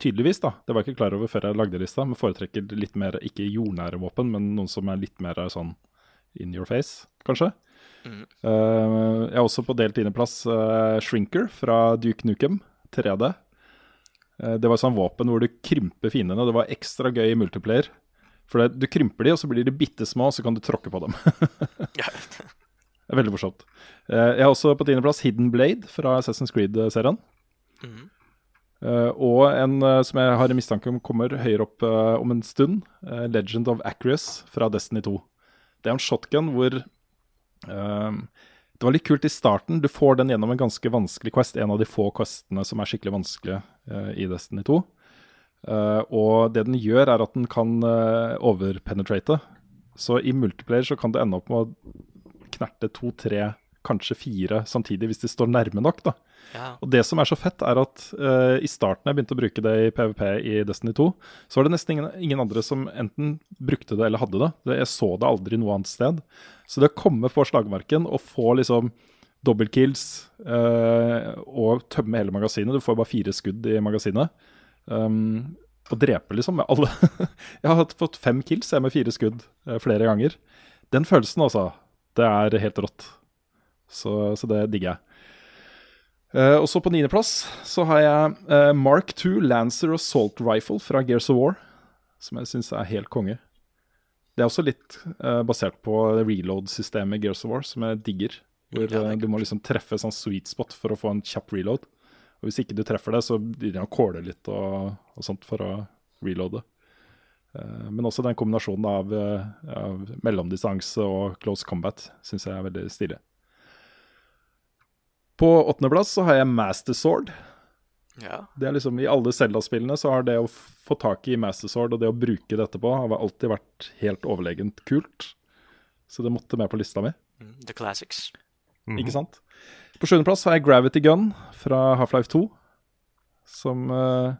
Tydeligvis, da. Det var jeg ikke klar over før jeg lagde lista, men foretrekker litt mer ikke jordnære våpen, men noen som er litt mer sånn in your face, kanskje. Mm. Uh, jeg er også på delt tiendeplass uh, Shrinker fra Duke Nukem 3D. Uh, det var sånn våpen hvor du krymper fiendene. Det var ekstra gøy i multiplayer. For det, du krymper de, og så blir de bitte små, og så kan du tråkke på dem. Det er veldig morsomt. Uh, jeg er også på tiendeplass Hidden Blade fra Assassin's Creed-serien. Mhm. Uh, og en uh, som jeg har i mistanke om kommer høyere opp uh, om en stund, Legend of Acris fra Destiny 2. Det er en shotgun hvor Det var litt kult i starten. Du får den gjennom en ganske vanskelig quest, en av de få questene som er skikkelig vanskelige i Destiny 2. Uh, og det den gjør, er at den kan overpenetrate. Så i multiplayer så kan det ende opp med å knerte to, tre, kanskje fire samtidig, hvis de står nærme nok. da. Ja. Og det som er så fett, er at uh, i starten jeg begynte å bruke det i PVP i Destiny 2, så var det nesten ingen, ingen andre som enten brukte det eller hadde det. det. Jeg så det aldri noe annet sted. Så det å komme på slagmarken og få liksom dobbeltkills uh, og tømme hele magasinet Du får bare fire skudd i magasinet. Um, og drepe liksom med alle. jeg har fått fem kills jeg med fire skudd eh, flere ganger. Den følelsen, altså. Det er helt rått. Så, så det digger jeg. Uh, og så på niendeplass så har jeg uh, Mark II Lancer Assault Rifle fra Gears of War, som jeg syns er helt konge. Det er også litt uh, basert på reload-systemet i Gears of War, som jeg digger. Hvor Ja, du må liksom treffe sånn sweet spot for å få en kjapp reload. Og hvis ikke du treffer det, så begynner det å kåle litt og, og sånt for å reloade. Men også den kombinasjonen av, av mellomdistanse og close combat syns jeg er veldig stilig. På åttendeplass så har jeg Master Sword. ja. Det er liksom I alle Zelda-spillene så har det å få tak i Master Sword og det å bruke dette på, har alltid vært helt overlegent kult. Så det måtte med på lista mi, Mm, The classics. ikke sant? På sjuendeplass har jeg Gravity Gun fra Half-Life 2. Som øh,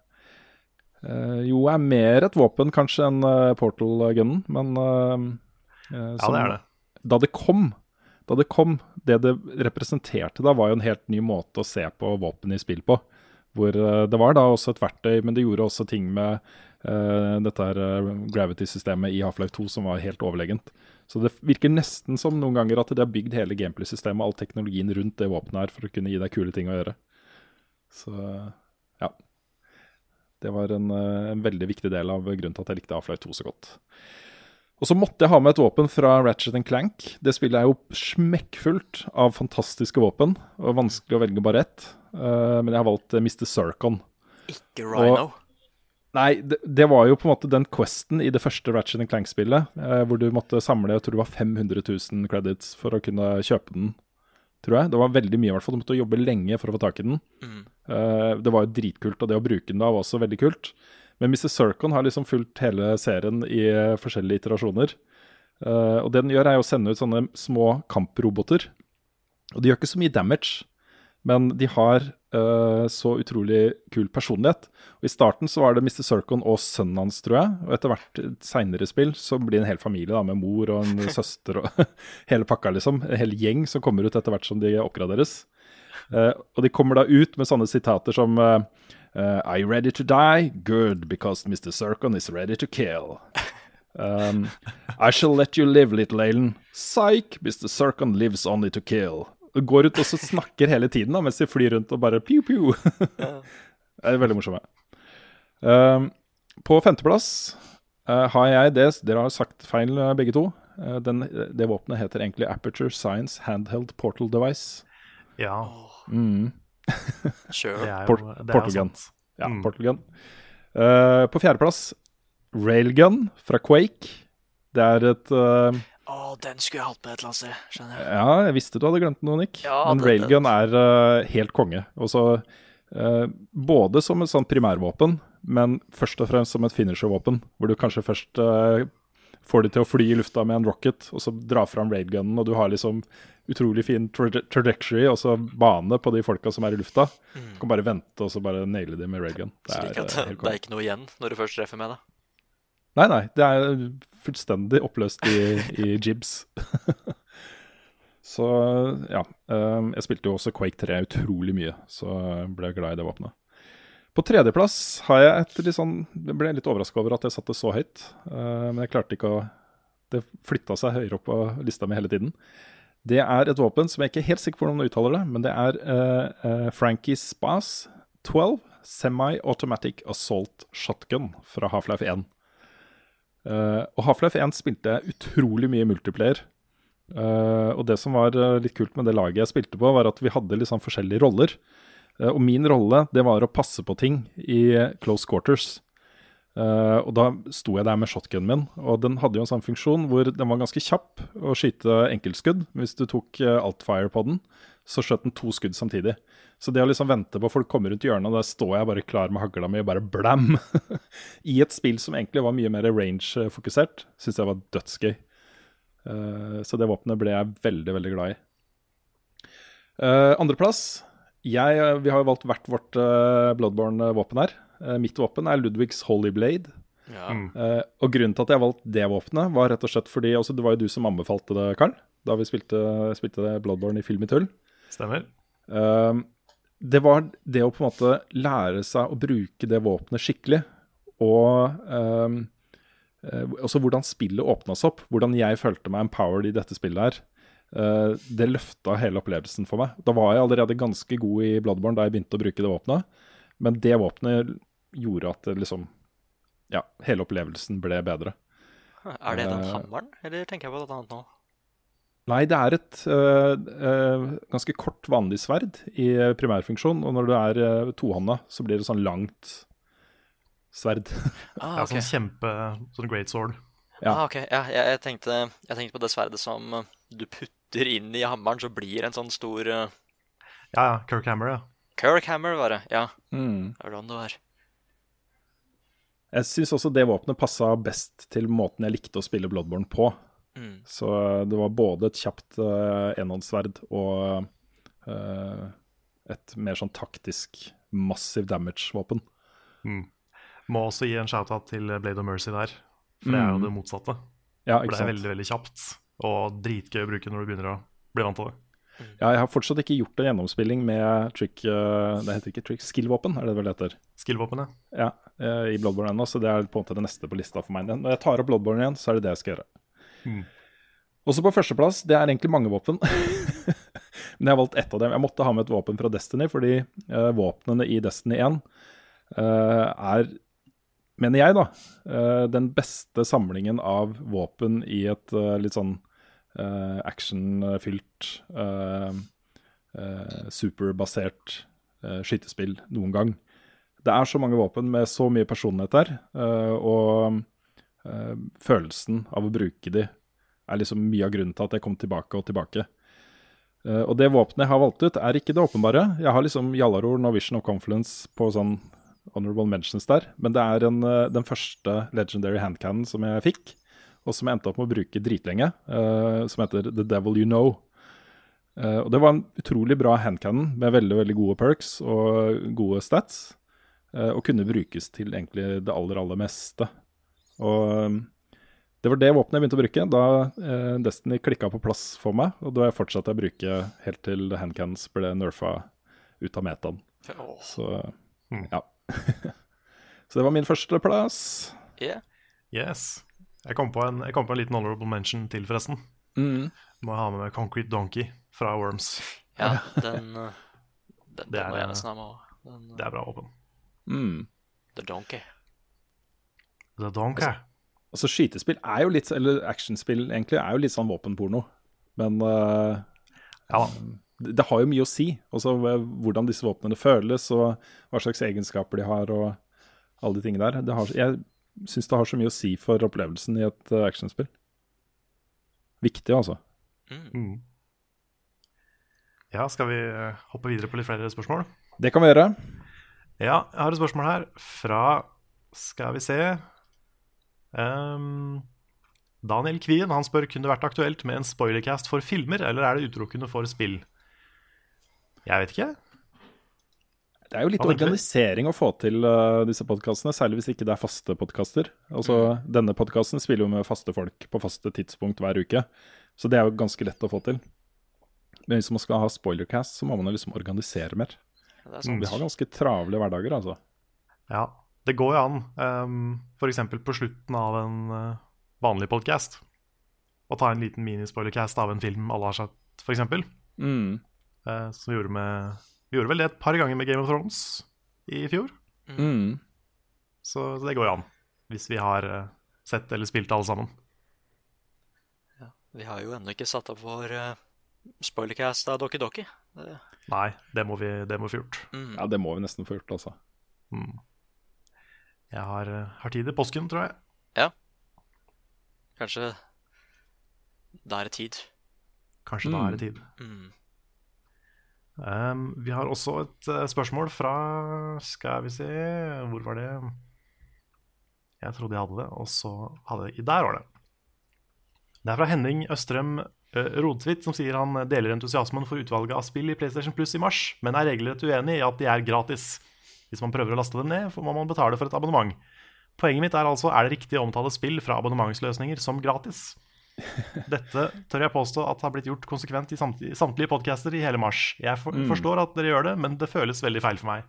eh, jo er mer et våpen kanskje enn eh, Portal Gunnen, men øh, som, Ja, det er det. da det kom, da det kom, det det representerte da, var jo en helt ny måte å se på våpen i spill på. Hvor eh, det var da også et verktøy, men det gjorde også ting med uh, dette her eh, gravity-systemet i Half-Life 2 som var helt overlegent. Så det virker nesten som noen ganger at de har bygd hele gameplay-systemet og all teknologien rundt det våpenet her for å kunne gi deg kule ting å gjøre. Så ja. Det var en, en veldig viktig del av grunnen til at jeg likte Half-Life 2 så godt. Og så måtte jeg ha med et våpen fra Ratchet Clank. Det spillet er jo smekkfullt av fantastiske våpen, og vanskelig å velge bare ett. Uh, men jeg har valgt eh, Mr. Zircon. Ikke Rhino. Nei, det, det var jo på en måte den questen i det første Ratchet Clank-spillet, uh, hvor du måtte samle jeg tror det var 500 000 credits for å kunne kjøpe den, tror jeg. Det var veldig mye, i hvert fall. Du måtte jobbe lenge for å få tak i den. Mm. Uh, det var jo dritkult, og det å bruke den da var også veldig kult. Men Mr. Circon har liksom fulgt hele serien i eh, forskjellige iterasjoner. Uh, og det den gjør, er å sende ut sånne små kamproboter. Og de gjør ikke så mye damage, men de har uh, så utrolig kul personlighet. Og I starten så var det Mr. Circon og sønnen hans, tror jeg. Og etter hvert seinere spill så blir det en hel familie da, med mor og en søster og hele pakka, liksom. En hel gjeng som kommer ut etter hvert som de oppgraderes. Uh, og de kommer da ut med sånne sitater som eh, Uh, are you ready to die? Good, because Mr. Zircon is ready to kill. Um, I shall let you live, little Alan. Psych, Mr. Zircon lives only to kill. Du går ut og så snakker hele tiden da, mens de flyr rundt og bare pew-pew. det er veldig morsomme. Um, på femteplass uh, har jeg det Dere har sagt feil, uh, begge to. Uh, den, det våpenet heter egentlig Aperture Science Handheld Portal Device. Ja. Mm. Sure. Det er jo, det er Portal Gun. Ja, Mm. Portal Gun. Uh, på fjerdeplass Railgun fra Quake. Det er et uh, Å, den skulle jeg hatt med et eller annet sted, skjønner jeg. Ja, jeg visste du hadde glemt noe, Nick. Ja, Men det- Railgun er uh, helt konge. Og så uh, Både som et sånn primærvåpen, men først og fremst som et finishervåpen. Hvor du kanskje først uh, får de til å fly i lufta med en rocket, og så dra fram railgunnen, og du har liksom utrolig fin traje- trajectory, og så bane på de folka som er i lufta. Du kan bare vente og så bare naile dem med railgun. Det Slik er, det er ikke noe igjen når du først treffer med det. Nei, nei. Det er fullstendig oppløst i, i jibs. så ja. eh, Jeg spilte jo også Quake 3 utrolig mye, så ble jeg glad i det våpenet. På tredjeplass har jeg et litt sånn Jeg ble litt overraska over at jeg satte så høyt. eh, men jeg klarte ikke å Det flytta seg høyere opp på lista mi hele tiden. Det er et våpen som jeg ikke er helt sikker på hvordan man uttaler det, men det er uh, uh, Frankie Spas 12 Semi-Automatic Assault Shotgun fra Half-Life 1. Uh, og Half-Life 1 spilte utrolig mye multiplayer. Eh, og det som var eh, litt kult med det laget jeg spilte på, var at vi hadde litt sånn forskjellige roller. Eh, og min rolle det var å passe på ting i eh, close quarters. Eh, og da sto jeg der med shotgunen min, og den hadde jo en sånn funksjon hvor den var ganske kjapp å skyte enkeltskudd. Hvis du tok uh, altfire på den, så skjøt den to skudd samtidig. Så det å liksom vente på folk kommer rundt hjørnet, og der står jeg bare klar med hagla mi og bare blam! I et spill som egentlig var mye mer range-fokusert, syns jeg var dødsgøy. Uh, så det våpenet ble jeg veldig, veldig glad i. Uh, Andreplass. Eh, vi har jo valgt hvert vårt uh, Bloodborne-våpen her. Eh, mitt våpen er Ludvigs Holy Blade. Ja. Mm. Eh, og grunnen til at jeg valgte det våpenet, var rett og slett fordi altså, Det var jo du som anbefalte det, Karl, da vi spilte, spilte Bloodborne i Film i tull. Stemmer. Uh, det var det å på en måte lære seg å bruke det våpenet skikkelig. Og uh, eh, også hvordan spillet åpna seg opp. Hvordan jeg følte meg empowered i dette spillet her. Uh, det løfta hele opplevelsen for meg. Da var jeg allerede ganske god i Bloodborne da jeg begynte å bruke det våpenet. Men det våpenet gjorde at det liksom Ja, hele opplevelsen ble bedre. Er det den Eh, hammeren, eller tenker jeg på noe annet nå? Nei, det er et øh, øh, ganske kort, vanlig sverd i primærfunksjon. Og når du er øh, tohånda, så blir det sånn langt sverd. Ah, Ja, sånn kjempe Sånn great sword. Ja. Ah, ok. Ja, jeg, jeg, tenkte, jeg tenkte på det sverdet som eh, du putter inn i hammeren, så blir en sånn stor uh, Ja, ja. Kirk Hammer, ja. Kirk Hammer, var det. Ja, Mm. det var sånn det var. Jeg syns også det våpenet passa best til måten jeg likte å spille Bloodborne på. Mm. Så øh, det var både et kjapt uh, enhåndssverd og uh, et mer sånn taktisk massive damage-våpen. Mm. Må også gi en shout-out til Blade of Mercy der. For det er jo Mm. det motsatte. Ja, For det er veldig veldig kjapt og dritgøy å bruke når du begynner å bli vant til det. Ja, jeg har fortsatt ikke gjort en gjennomspilling med trick Det heter ikke trick, skill-våpen, er det det vel heter? Skill-våpen, ja. Ja, eh, i Bloodborne ennå, så det er på en måte det neste på lista for meg. Når jeg tar opp Bloodborne igjen, så er det det jeg skal gjøre. Mm. Også på førsteplass, det er egentlig mange våpen. Men jeg har valgt ett av dem. Jeg måtte ha med et våpen fra Destiny, fordi uh, våpnene i Destiny 1 uh, er, mener jeg, da, uh, den beste samlingen av våpen i et eh, litt sånn uh, actionfylt, uh, uh, superbasert uh, skytespill noen gang. Det er så mange våpen med så mye personlighet der, eh, og eh, følelsen av å bruke de er liksom mye av grunnen til at jeg kom tilbake og tilbake. Eh, og det våpenet jeg har valgt ut, er ikke det åpenbare. Jeg har liksom Jallaror, Vision of Confluence på sånn honorable mentions der, men det er en, den første legendary handcannon som jeg fikk, og som jeg endte opp med å bruke dritlenge, uh, som heter The Devil You Know. Uh, og Det var en utrolig bra handcannon med veldig veldig gode perks og gode stats. Eh, og kunne brukes til egentlig det aller, aller meste. Og eh, det var det våpenet jeg begynte å bruke da eh, Destiny klikka på plass for meg. Og da jeg fortsatte å bruke helt til handcans ble nerfa ut av metaen. Så ja. Så det var min førsteplass. yeah. Yes. Jeg kom, på en, jeg kom på en liten honorable mention til, forresten. Mm. Må ha med meg Concrete Donkey fra Worms. Ja, den, den, den, Det den er, må jeg eh, nesten ha med òg. Den, Det er bra våpen. Mm. The Donkey. The Donkey. Altså Skytespill er jo litt, eller actionspill egentlig, er jo litt sånn våpenporno. Men uh, Ja det, det har jo mye å si. Også eh, hvordan disse våpnene føles, og hva slags egenskaper de har, og alle de tingene der. Det har, jeg syns det har så mye å si for opplevelsen i et uh, actionspill. Viktig, altså. Mm. Mm. Ja, skal vi eh, hoppe videre på litt flere spørsmål? Det kan vi gjøre. Ja, jeg har et spørsmål her fra Skal vi se um, Daniel Kvien han spør kunne det vært aktuelt med en spoilercast for filmer, eller er det utelukkende for spill? Jeg vet ikke. Det er jo litt organisering å få til uh, disse podkastene, særlig hvis ikke det er faste podkaster. Altså, Denne podkasten spiller jo med faste folk på faste tidspunkt hver uke, så det er jo ganske lett å få til. Men hvis man skal ha spoilercast, så må man liksom organisere mer. Det er sant. Vi har ganske travle hverdager, altså. Ja, det går jo an, um, f.eks. på slutten av en eh, vanlig podcast, å ta en liten minispoilercast av en film alle har sett, f.eks. Mm. Uh, som vi gjorde med Vi gjorde vel det et par ganger med Game of Thrones i fjor. Mm. Så, så det går jo an, hvis vi har uh, sett eller spilt alle sammen. Vi har jo ennå ikke satt opp vår uh, spoilercast av Doki Doki. Det, Nei, det må vi, det må vi få gjort. mm. Ja, det må vi nesten få gjort, altså. Mm. Jeg har, eh, har tid i påsken, tror jeg. Ja. Kanskje da er det tid. Kanskje da er det tid. Mm. Um, vi har også et uh, spørsmål fra Skal vi se Hvor var det? Jeg trodde jeg hadde det, og så hadde jeg Der var det. Det er fra Henning Østrem uh, Rodsvit, som sier han deler entusiasmen for utvalget av spill i PlayStation Plus i mars, men er regelrett uenig i at de er gratis. Hvis man prøver å laste dem ned, må man betale for et abonnement. Poenget mitt er altså er det riktig å omtale spill fra abonnementsløsninger som gratis. Dette tør jeg påstå at har blitt gjort konsekvent i samtlige, podcaster i hele mars. Jeg for, forstår at dere gjør det, men det føles veldig feil for meg.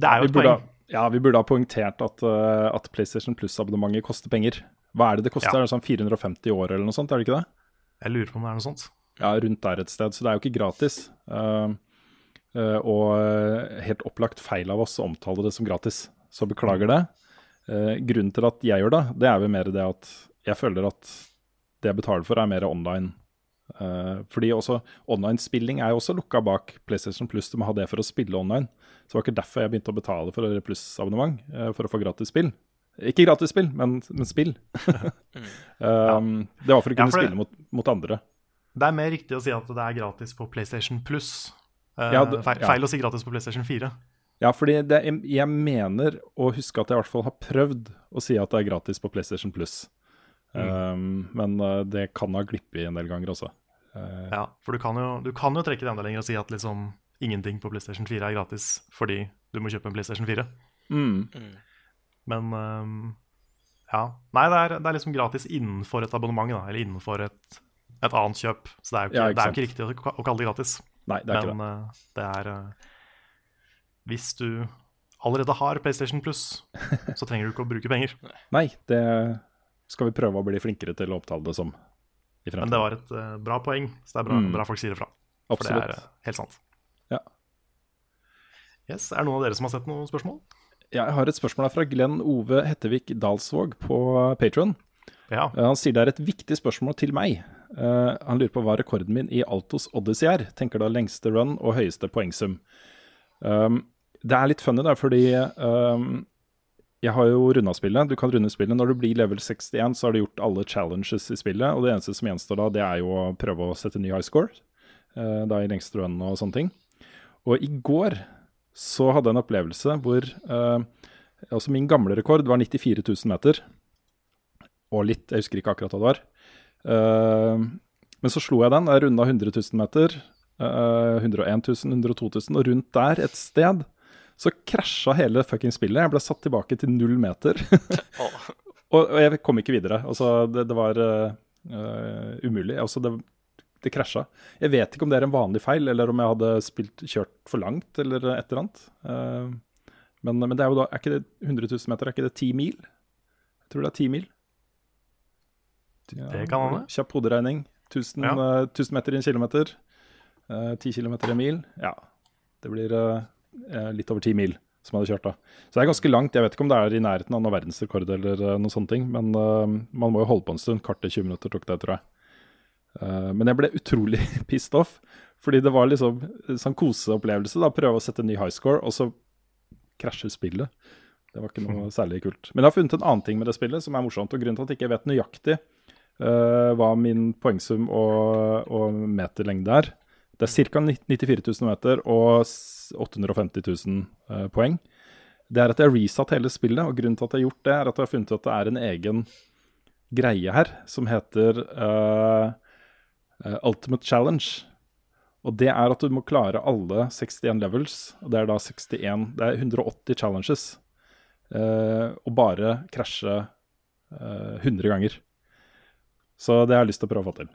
Det er jo et poeng. ja, vi burde ha poengtert at, uh, at PlayStation Plus-abonnementet koster penger. Hva er det det koster? Ja. Er det sånn 450 i året eller noe sånt, er det ikke det? Jeg lurer på om det er noe sånt. Ja, rundt der et sted. Så det er jo ikke gratis. Uh, uh, og eh, helt opplagt feil av oss å omtale det som gratis. Så beklager det. Uh, grunnen til at jeg gjør det, det er vel mer det at jeg føler at det jeg betaler for, er mer online. Fordi også online-spilling er jo også lukka bak PlayStation Plus. Du må ha det for å spille online. Så det var ikke derfor jeg begynte å betale for Pluss-abonnement, for å få gratis spill. Ikke gratis spill, men, men spill. um, Det var for å Ja, kunne for det- spille mot, mot andre. Det er mer riktig å si at det er gratis på PlayStation Plus. Uh, Ja, det- feil, feil å si gratis på PlayStation 4. Ja, fordi det, jeg mener å huske at jeg i hvert fall har prøvd å si at det er gratis på PlayStation Plus. Um, men uh, det kan ha glippet en del ganger også. Uh, Ja, for du kan, jo, du kan jo trekke det enda lenger og si at liksom ingenting på PlayStation 4 er gratis fordi du må kjøpe en PlayStation 4. mm, Men ehm, ja. Nei, det er, det er liksom gratis innenfor et abonnement, da. Eller innenfor et, et annet kjøp. Så det er jo ikke, Ja, ikke det er jo ikke riktig å, kalle det gratis. nei, det er ikke det. eh, det er eh, Hvis du allerede har PlayStation Plus, så trenger du ikke å bruke penger. Nei, det skal vi prøve å bli flinkere til å opptale det som i Men det var et uh, bra poeng, så det er bra, Mm. bra folk sier det fra. For Absolutt. det er uh, helt sant. Ja. Yes, Er det noen av dere som har sett noen spørsmål? Jeg har et spørsmål her fra Glenn Ove Hettevik Dalsvåg på Patron. Ja. Han sier det er et viktig spørsmål til meg. Uh, han lurer på hva rekorden min i Altos Odyssey er. Tenker da lengste run og høyeste poengsum. Um, det er litt funny, da, fordi um, jeg har jo runda spillet. Du kan runde spillet. Når du blir level 61, så har du gjort alle challenges i spillet. Og det eneste som gjenstår da, det er jo å prøve å sette ny high score. Uh, da i lengste run og sånne ting. Og i går så hadde jeg en opplevelse hvor eh, Altså min gamle rekord var 94 000 meter. Og litt, jeg husker ikke akkurat hva det var. Eh, men så slo jeg den. Jeg runda 100 000 meter. eh, 101 000, 102 000, og rundt der et sted så krasja hele fucking spillet. Jeg ble satt tilbake til null meter. Og, og jeg kom ikke videre. Altså, det, det var eh, umulig. Altså, det, det krasja. Jeg vet ikke om det er en vanlig feil, eller om jeg hadde spilt, kjørt for langt, eller et eller annet. Uh, men, men det er jo da Er ikke det 100 000 meter? Er ikke det 10 mil? Jeg tror det er 10 mil. Det kan hende. Kjapp hoderegning. 1000, Ja. uh, 1000 meter i en kilometer. Uh, 10 kilometer i en mil. Ja, det blir eh, eh, litt over 10 mil som jeg hadde kjørt da. Så det er ganske langt. Jeg vet ikke om det er i nærheten av noen verdensrekord eller eh, noen sånne ting, men eh, man må jo holde på en stund. Kartet 20 minutter tok det, tror jeg. Eh, men jeg ble utrolig pissed off, fordi det var liksom sånn koseopplevelse. da, Prøve å sette en ny high score, og så krasjer spillet. Det var ikke noe særlig kult. Men jeg har funnet en annen ting med det spillet som er morsomt. og Grunnen til at jeg ikke vet nøyaktig uh, hva min poengsum og, og meterlengde er Det er ca. 94 000 meter og s- 850 000 uh, poeng. Det er at jeg har resatt hele spillet, og grunnen til at jeg har gjort det, er at jeg har funnet ut at det er en egen greie her som heter eh, Ultimate Challenge. Og det er at du må klare alle 61 levels, og det er da 61 Det er 180 challenges. Uh, og bare krasje uh, 100 ganger. Så det har jeg lyst til å prøve å få til.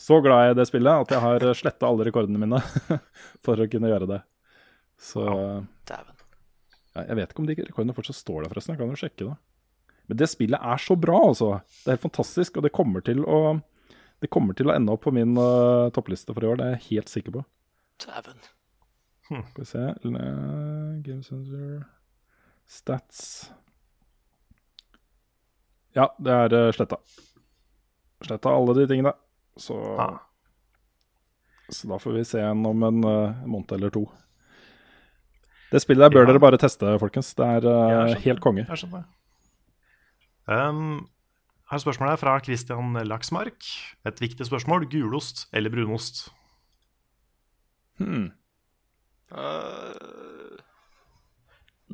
Så glad er jeg i det spillet at jeg har sletta alle rekordene mine for å kunne gjøre det. Så ja, Jeg vet ikke om de rekordene fortsatt står der, forresten. Jeg kan jo sjekke det. Men det spillet er så bra, altså. Det er helt fantastisk, og det kommer til å det kommer til å ende opp på min uh, toppliste for i år, det er jeg helt sikker på. Dæven. Skal vi se Le- Game Center Stats Ja, det er uh, sletta. Sletta alle de tingene. Så, Ah. så da får vi se igjen om en uh, måned eller to. Det spillet der bør Ja. dere bare teste, folkens. Det er uh, helt konge. Jeg skjønner. Um, her er spørsmålet fra Christian Laksmark. Et viktig spørsmål. Gulost eller brunost? Hmm. Uh,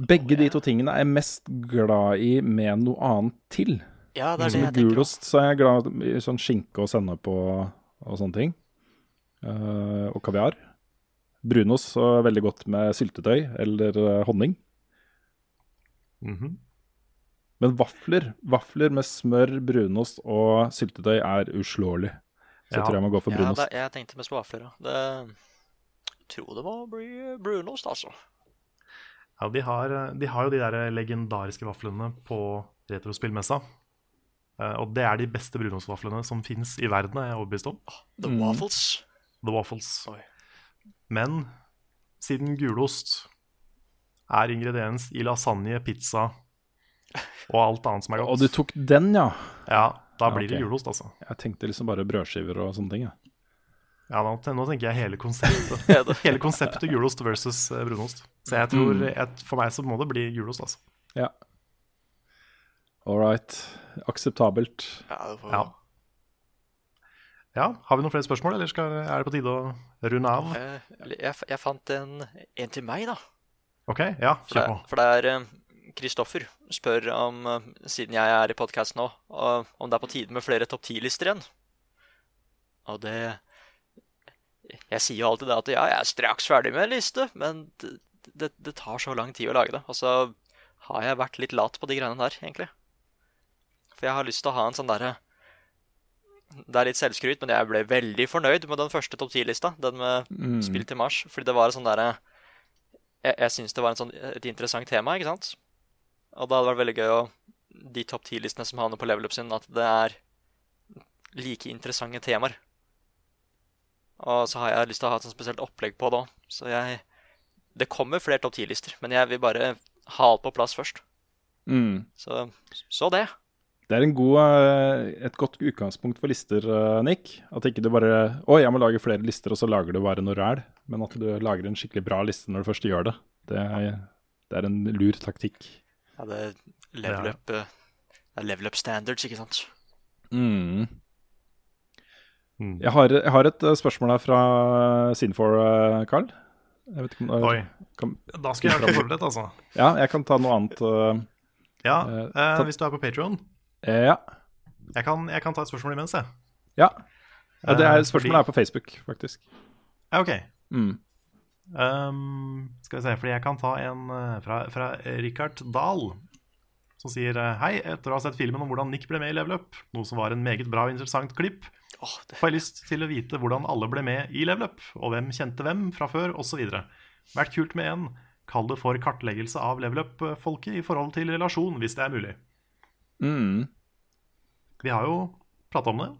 Begge de to tingene er jeg mest glad i med noe annet til. ja, det er det jeg tenker. gulost så er jeg glad i sånn skinke og sennep og, og sånne ting. Uh, og kaviar. Brunost så er veldig godt med syltetøy eller honning. honning. Mhm. Men vafler vafler med smør, brunost og syltetøy er uslåelig. Så jeg tror jeg må gå for Ja, brunost. det, jeg tenkte mest på vafler, ja. Det jeg tror det må bli brunost, altså. Ja, de har, de har jo de der legendariske vaflene på retrospillmessa. Eh, og det er de beste brunostvaflene som fins i verden, er jeg overbevist om. The Mm. waffles. The Waffles. Oi. Men siden gulost er ingrediens i lasagne, pizza og alt annet som er Og du tok den, ja? ja, da Ja, blir det julost, altså. Jeg tenkte liksom bare brødskiver og sånne ting. Ja. Ja, nå, nå tenker jeg hele konseptet. Hele konseptet gulost versus eh, brunost. Så jeg tror, Mm. jeg, for meg så må det bli gulost, altså. ja. All right. Akseptabelt. Ja, det får... Ja. Ja, Har vi noen flere spørsmål, eller skal, er det på tide å runde av? Jeg, Jeg, jeg fant en, en til meg, da. OK, ja, For kjør det, på. for det er eh, Kristoffer spør om, eh, siden jeg er i podkast nå, om det er på tide med flere topp ti-lister igjen. Og det Jeg sier jo alltid det at ja, jeg er straks ferdig med en liste, men det, det, det tar så lang tid å lage det. Og så har jeg vært litt lat på de greiene der, egentlig. For jeg har lyst til å ha en sånn derre Det er litt selvskryt, men jeg ble veldig fornøyd med den første topp ti-lista. Den med Mm. spill til mars. Fordi det var en sånn derre Jeg, jeg syns det var en sånn, et interessant tema, ikke sant? Og da hadde vært veldig gøy å De topp ti-listene som havner på level up sin, at det er like interessante temaer. Og så har jeg lyst til å ha et sånt spesielt opplegg på det òg. Så jeg Det kommer flere topp ti-lister, men jeg vil bare ha alt på plass først. Mm. Så, så det. Det er en god, eh, et godt utgangspunkt for lister, eh, Nick. At ikke du bare Å, jeg må lage flere lister, og så lager du bare noe ræl. Men at du lager en skikkelig bra liste når du først gjør det. Det er, det er en lur taktikk. Ja, det er level up, eh, det er level up standards, ikke sant? Mm. Mm. Jeg, har, jeg har et eh, spørsmål her fra Sinfor, eh, Carl. Jeg vet ikke om Oi. kan, Da skal jeg være forberedt, altså. Ja, jeg kan ta noe annet. Uh, Ja, Eh, eh, ta- hvis du er på Patron Uh, ja. jeg, kan- jeg kan ta et spørsmål imens, jeg. ja. ja det er, spørsmålet fordi- er på Facebook, faktisk. Ja, OK. Mm. Um, skal vi se, fordi jeg kan ta en eh, fra, fra Richard Dahl, som sier eh, Hei, etter å ha sett filmen om hvordan Nick ble med i Level Up, noe som var en meget bra og interessant klipp, oh, det, får jeg lyst til å vite hvordan alle ble med i Level Up, og hvem kjente hvem fra før, osv. Vært kult med en, kall det for kartleggelse av Level Up-folket i forhold til relasjon, hvis det er mulig. Mm. Vi har jo prata om det.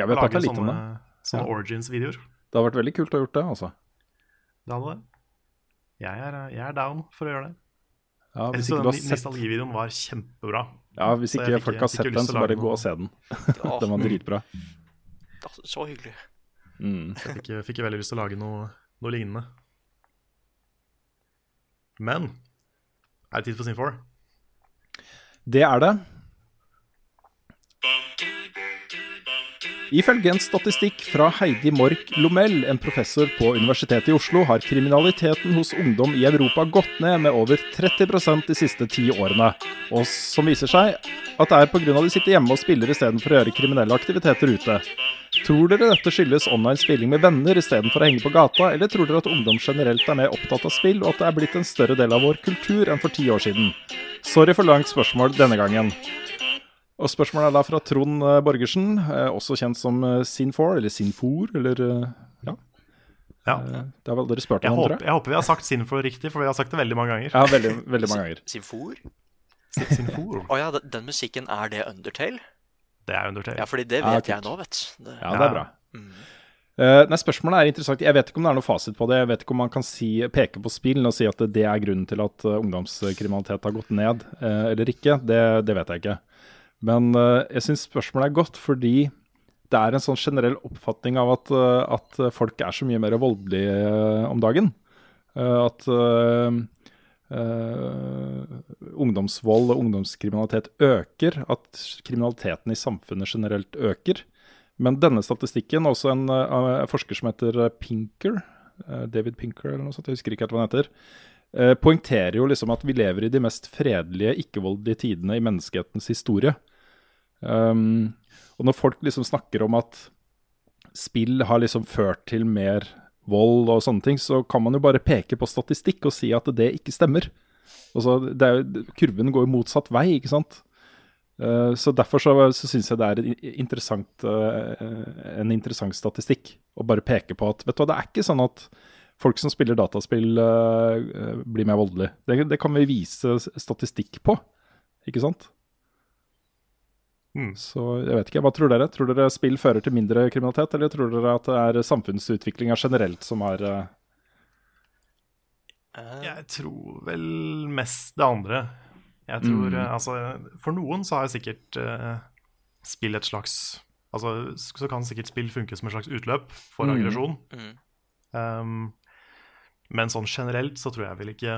Ja, vi har prata litt om det. sånne Ja. Origins-videoer. Det har vært veldig kult å ha gjort det, altså. Det hadde det. Jeg er, jeg er down for å gjøre det. Ja, hvis ikke du har sett nostalgivideoen var kjempebra. Ja, hvis ikke fikk- folk har sett den, så bare gå og se den. Den var dritbra. så hyggelig. Mm. Jeg fikk, fikk veldig lyst til å lage noe, noe lignende. Men er det tid for Sin 4? Det er det. Ifølge en statistikk fra Heidi Mork Lomell, en professor på Universitetet i Oslo, har kriminaliteten hos ungdom i Europa gått ned med over 30% de siste ti årene. Og som viser seg at det er pga. de sitter hjemme og spiller istedenfor å gjøre kriminelle aktiviteter ute. Tror dere dette skyldes online spilling med venner istedenfor å henge på gata, eller tror dere at ungdom generelt er mer opptatt av spill, og at det er blitt en større del av vår kultur enn for ti år siden? Sorry for langt spørsmål denne gangen. Og Spørsmålet er da fra Trond eh, Borgersen, eh, også kjent som Sinfor, Sin4, eller Sinfor, eller eh, Ja, Ja. eh, det har vel dere spurt Jeg om, tror jeg. jeg håper vi har sagt Sinfor riktig, for vi har sagt det veldig mange ganger. Ja, veldig, veldig mange ganger. Sinfor? Sinfor. Å ja, den, musikken, er det Undertale? Det er Undertale. Ja, fordi det Ja, vet jeg nå, vet du. Ja, det er bra. Mm. Uh, nei, Spørsmålet er interessant. Jeg vet ikke om det er noe fasit på det. Jeg vet ikke om man kan si, peke på spillen og si at det er grunnen til at eh, ungdomskriminalitet har gått ned, uh, eller ikke. Det, det vet jeg ikke. Men eh, jeg syns spørsmålet er godt fordi det er en sånn generell oppfatning av at, eh, at folk er så mye mer voldelige eh, om dagen. At uh, uh, ungdomsvold og ungdomskriminalitet øker. At kriminaliteten i samfunnet generelt øker. Men denne statistikken, også en eh, forsker som heter Pinker, David Pinker eller noe sånt, jeg husker ikke helt hva han heter, eh, poengterer jo liksom at vi lever i de mest fredelige, ikke-voldelige tidene i menneskehetens historie. Um, og når folk liksom snakker om at spill har liksom ført til mer vold og sånne ting, så kan man jo bare peke på statistikk og si at det ikke stemmer. Altså, det er, jo- kurven går jo motsatt vei, ikke sant? Uh, så Derfor så, så syns jeg det er interessant, uh, en interessant statistikk å bare peke på at vet du hva, det er ikke sånn at folk som spiller dataspill, eh, blir mer voldelige. Det, det kan vi vise statistikk på, ikke sant? Mm. Så jeg vet ikke, hva tror dere? Tror dere spill fører til mindre kriminalitet, eller tror dere at det er samfunnsutviklinga generelt som har eh, Eh, Jeg tror vel mest det andre. Jeg tror, Mm. altså, For noen så har sikkert uh, spill et slags Altså, så kan sikkert spill funke som et slags utløp for Mm. aggresjon. mm. Um, men sånn generelt så tror jeg vel ikke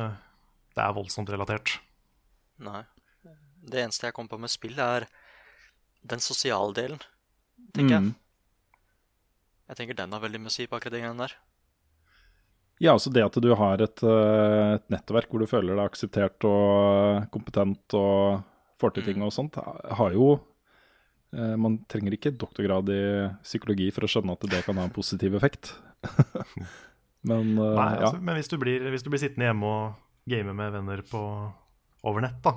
det er voldsomt relatert. Nei. Det eneste jeg kommer på med spill, er den sosiale delen, tenker jeg. Mm. Jeg tenker den har veldig mye å si på akkurat den gangen der. Ja, altså det at du har et, eh, et nettverk hvor du føler deg akseptert og kompetent og får til ting og sånt, har jo eh, Man trenger ikke doktorgrad i psykologi for å skjønne at det kan ha en positiv effekt. Men uh, Nei, ja. altså, Men hvis du, blir, hvis du blir sittende hjemme og game med venner på, over nett, da,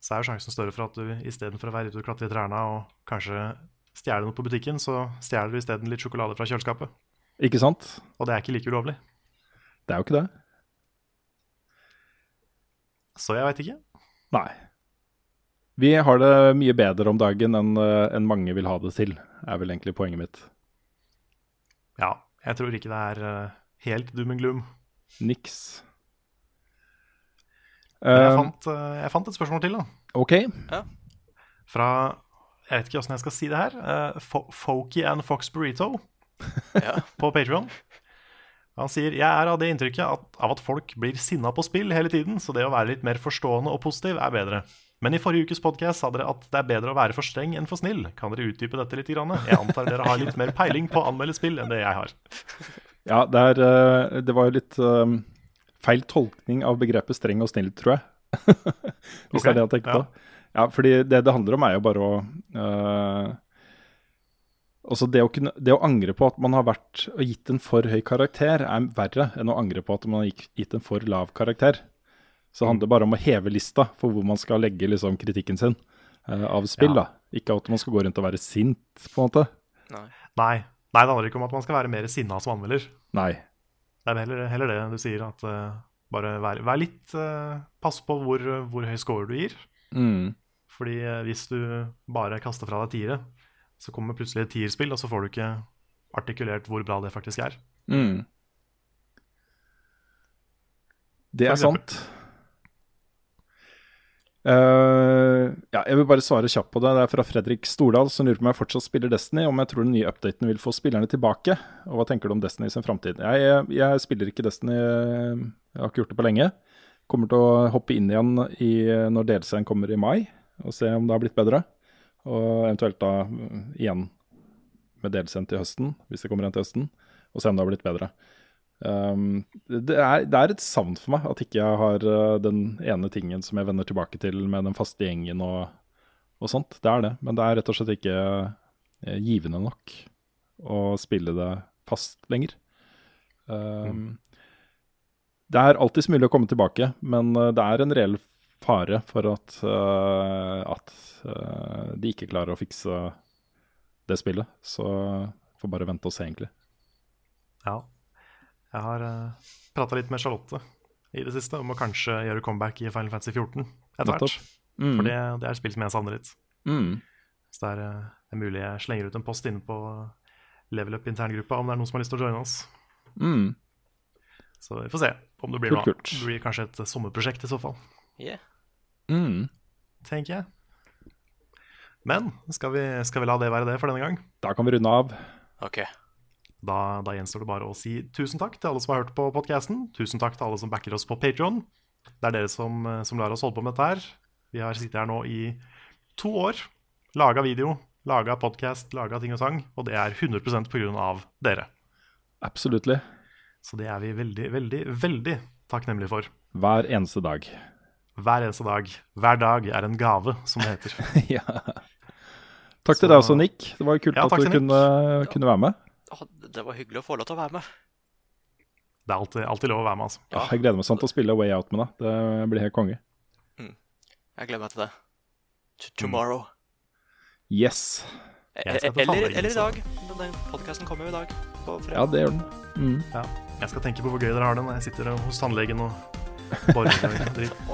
så er jo sjansen større for at du istedenfor å være ute og klatre i trærne og kanskje stjele noe på butikken, så stjeler du isteden litt sjokolade fra kjøleskapet. Ikke sant? Og det er ikke like ulovlig. Det er jo ikke det. Så jeg veit ikke. Nei. Vi har det mye bedre om dagen enn eh, enn mange vil ha det til, er vel egentlig poenget mitt. Ja, jeg tror ikke det er eh, helt doom and gloom. Niks. Jeg, Eh, fant, eh, jeg fant et spørsmål til, da. OK. Fra Jeg vet ikke åssen jeg skal si det her. Fo Folky and Fox Burrito Ja. på Patreon. Han sier jeg er av det inntrykket at, av at folk blir sinna på spill hele tiden, så det å være litt mer forstående og positiv er bedre. Men i forrige ukes podkast sa dere at det er bedre å være for streng enn for snill. Kan dere utdype dette litt? Grann? Jeg antar dere har litt mer peiling på å anmelde spill enn det jeg har. Ja, det, er, eh, det var jo litt um, feil tolkning av begrepet streng og snill, tror jeg. Hvis okay. det er det jeg tenker ja. Ja, fordi det det handler om, er jo bare å uh, Altså det å, kunne, det å angre på at man har vært og gitt en for høy karakter, er verre enn å angre på at man har gitt en for lav karakter. Så det handler bare om å heve lista for hvor man skal legge liksom, kritikken sin uh, av spill. Ja. da. Ikke at man skal gå rundt og være sint, på en måte. Nei. Nei, Nei, det handler ikke om at man skal være mer sinna som anmelder. Nei. Det er heller, heller det du sier, at uh, bare vær, vær litt uh, Pass på hvor, hvor høy score du gir. Mm. Fordi hvis du bare kaster fra deg tiere, så kommer plutselig et tierspill, og så får du ikke artikulert hvor bra det faktisk er. Mm. Det er sant. Eh, ja, jeg vil bare svare kjapt på det. Det er fra Fredrik Stordal, som lurer på om jeg fortsatt spiller Destiny, om jeg tror den nye updaten vil få spillerne tilbake. Og hva tenker du om Destiny i sin framtid? Jeg, jeg, spiller ikke Destiny, eh, jeg har ikke gjort det på lenge. Kommer til å hoppe inn igjen i, når DLC-en kommer i mai, og se om det har blitt bedre. Og eventuelt da mm, igjen med DLC-en til høsten, hvis det kommer en til høsten, og se om det har blitt bedre. Um, det, er, det er et savn for meg at ikke jeg har uh, den ene tingen som jeg vender tilbake til med den faste gjengen og, og sånt. Det er det, men det er rett og slett ikke uh, givende nok å spille det fast lenger. Um, Det er alltids mulig å komme tilbake, men uh, det er en reell fare for at, uh, at uh, de ikke klarer å fikse det spillet. Så får bare vente og se, egentlig. Ja. Jeg har uh, prata litt med Charlotte i det siste om å kanskje gjøre comeback i Final Fantasy 14 etter hvert. Mm. For det, det er spill som jeg savner litt. Mm. Så det er, uh, det er mulig jeg slenger ut en post inne på Level Up interngruppa om det er noen som har lyst til å joine oss. Mm. Så vi får se om det blir noe. Det blir kanskje et sommerprosjekt i så fall, Yeah. Mm. tenker jeg. Men skal vi, skal vi la det være det for denne gang? Da kan vi runde av. Ok. Da, da gjenstår det bare å si tusen takk til alle som har hørt på podkasten. Tusen takk til alle som backer oss på Patreon Det er dere som, som lar oss holde på med dette her. Vi har sittet her nå i to år, laga video, laga podkast, laga ting og sang, og det er 100% pga. dere. Absolutely. Så det er vi veldig, veldig, veldig takknemlige for. Hver eneste dag. Hver eneste dag. Hver dag er en gave, som det heter. ja. Takk til deg også, Nick. Det var kult Ja, at du kunne, kunne være med. Det var hyggelig å få lov til å være med. Det er alltid, alltid lov å være med, altså. Ja. Jeg gleder meg sånn til å spille Way Out med deg. Det blir helt konge. Jeg gleder meg til det. T tomorrow. Yes. Jeg skal til Eller, eller i dag. Den podkasten kommer jo i dag. På Ja, det gjør den. Mm. Ja. Jeg skal tenke på hvor gøy dere har det når jeg sitter hos tannlegen og borer og dritt.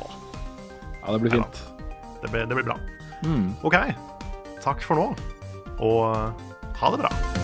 Ja, det blir fint. Det blir, det blir bra. Mm. OK. Takk for nå, og ha det bra.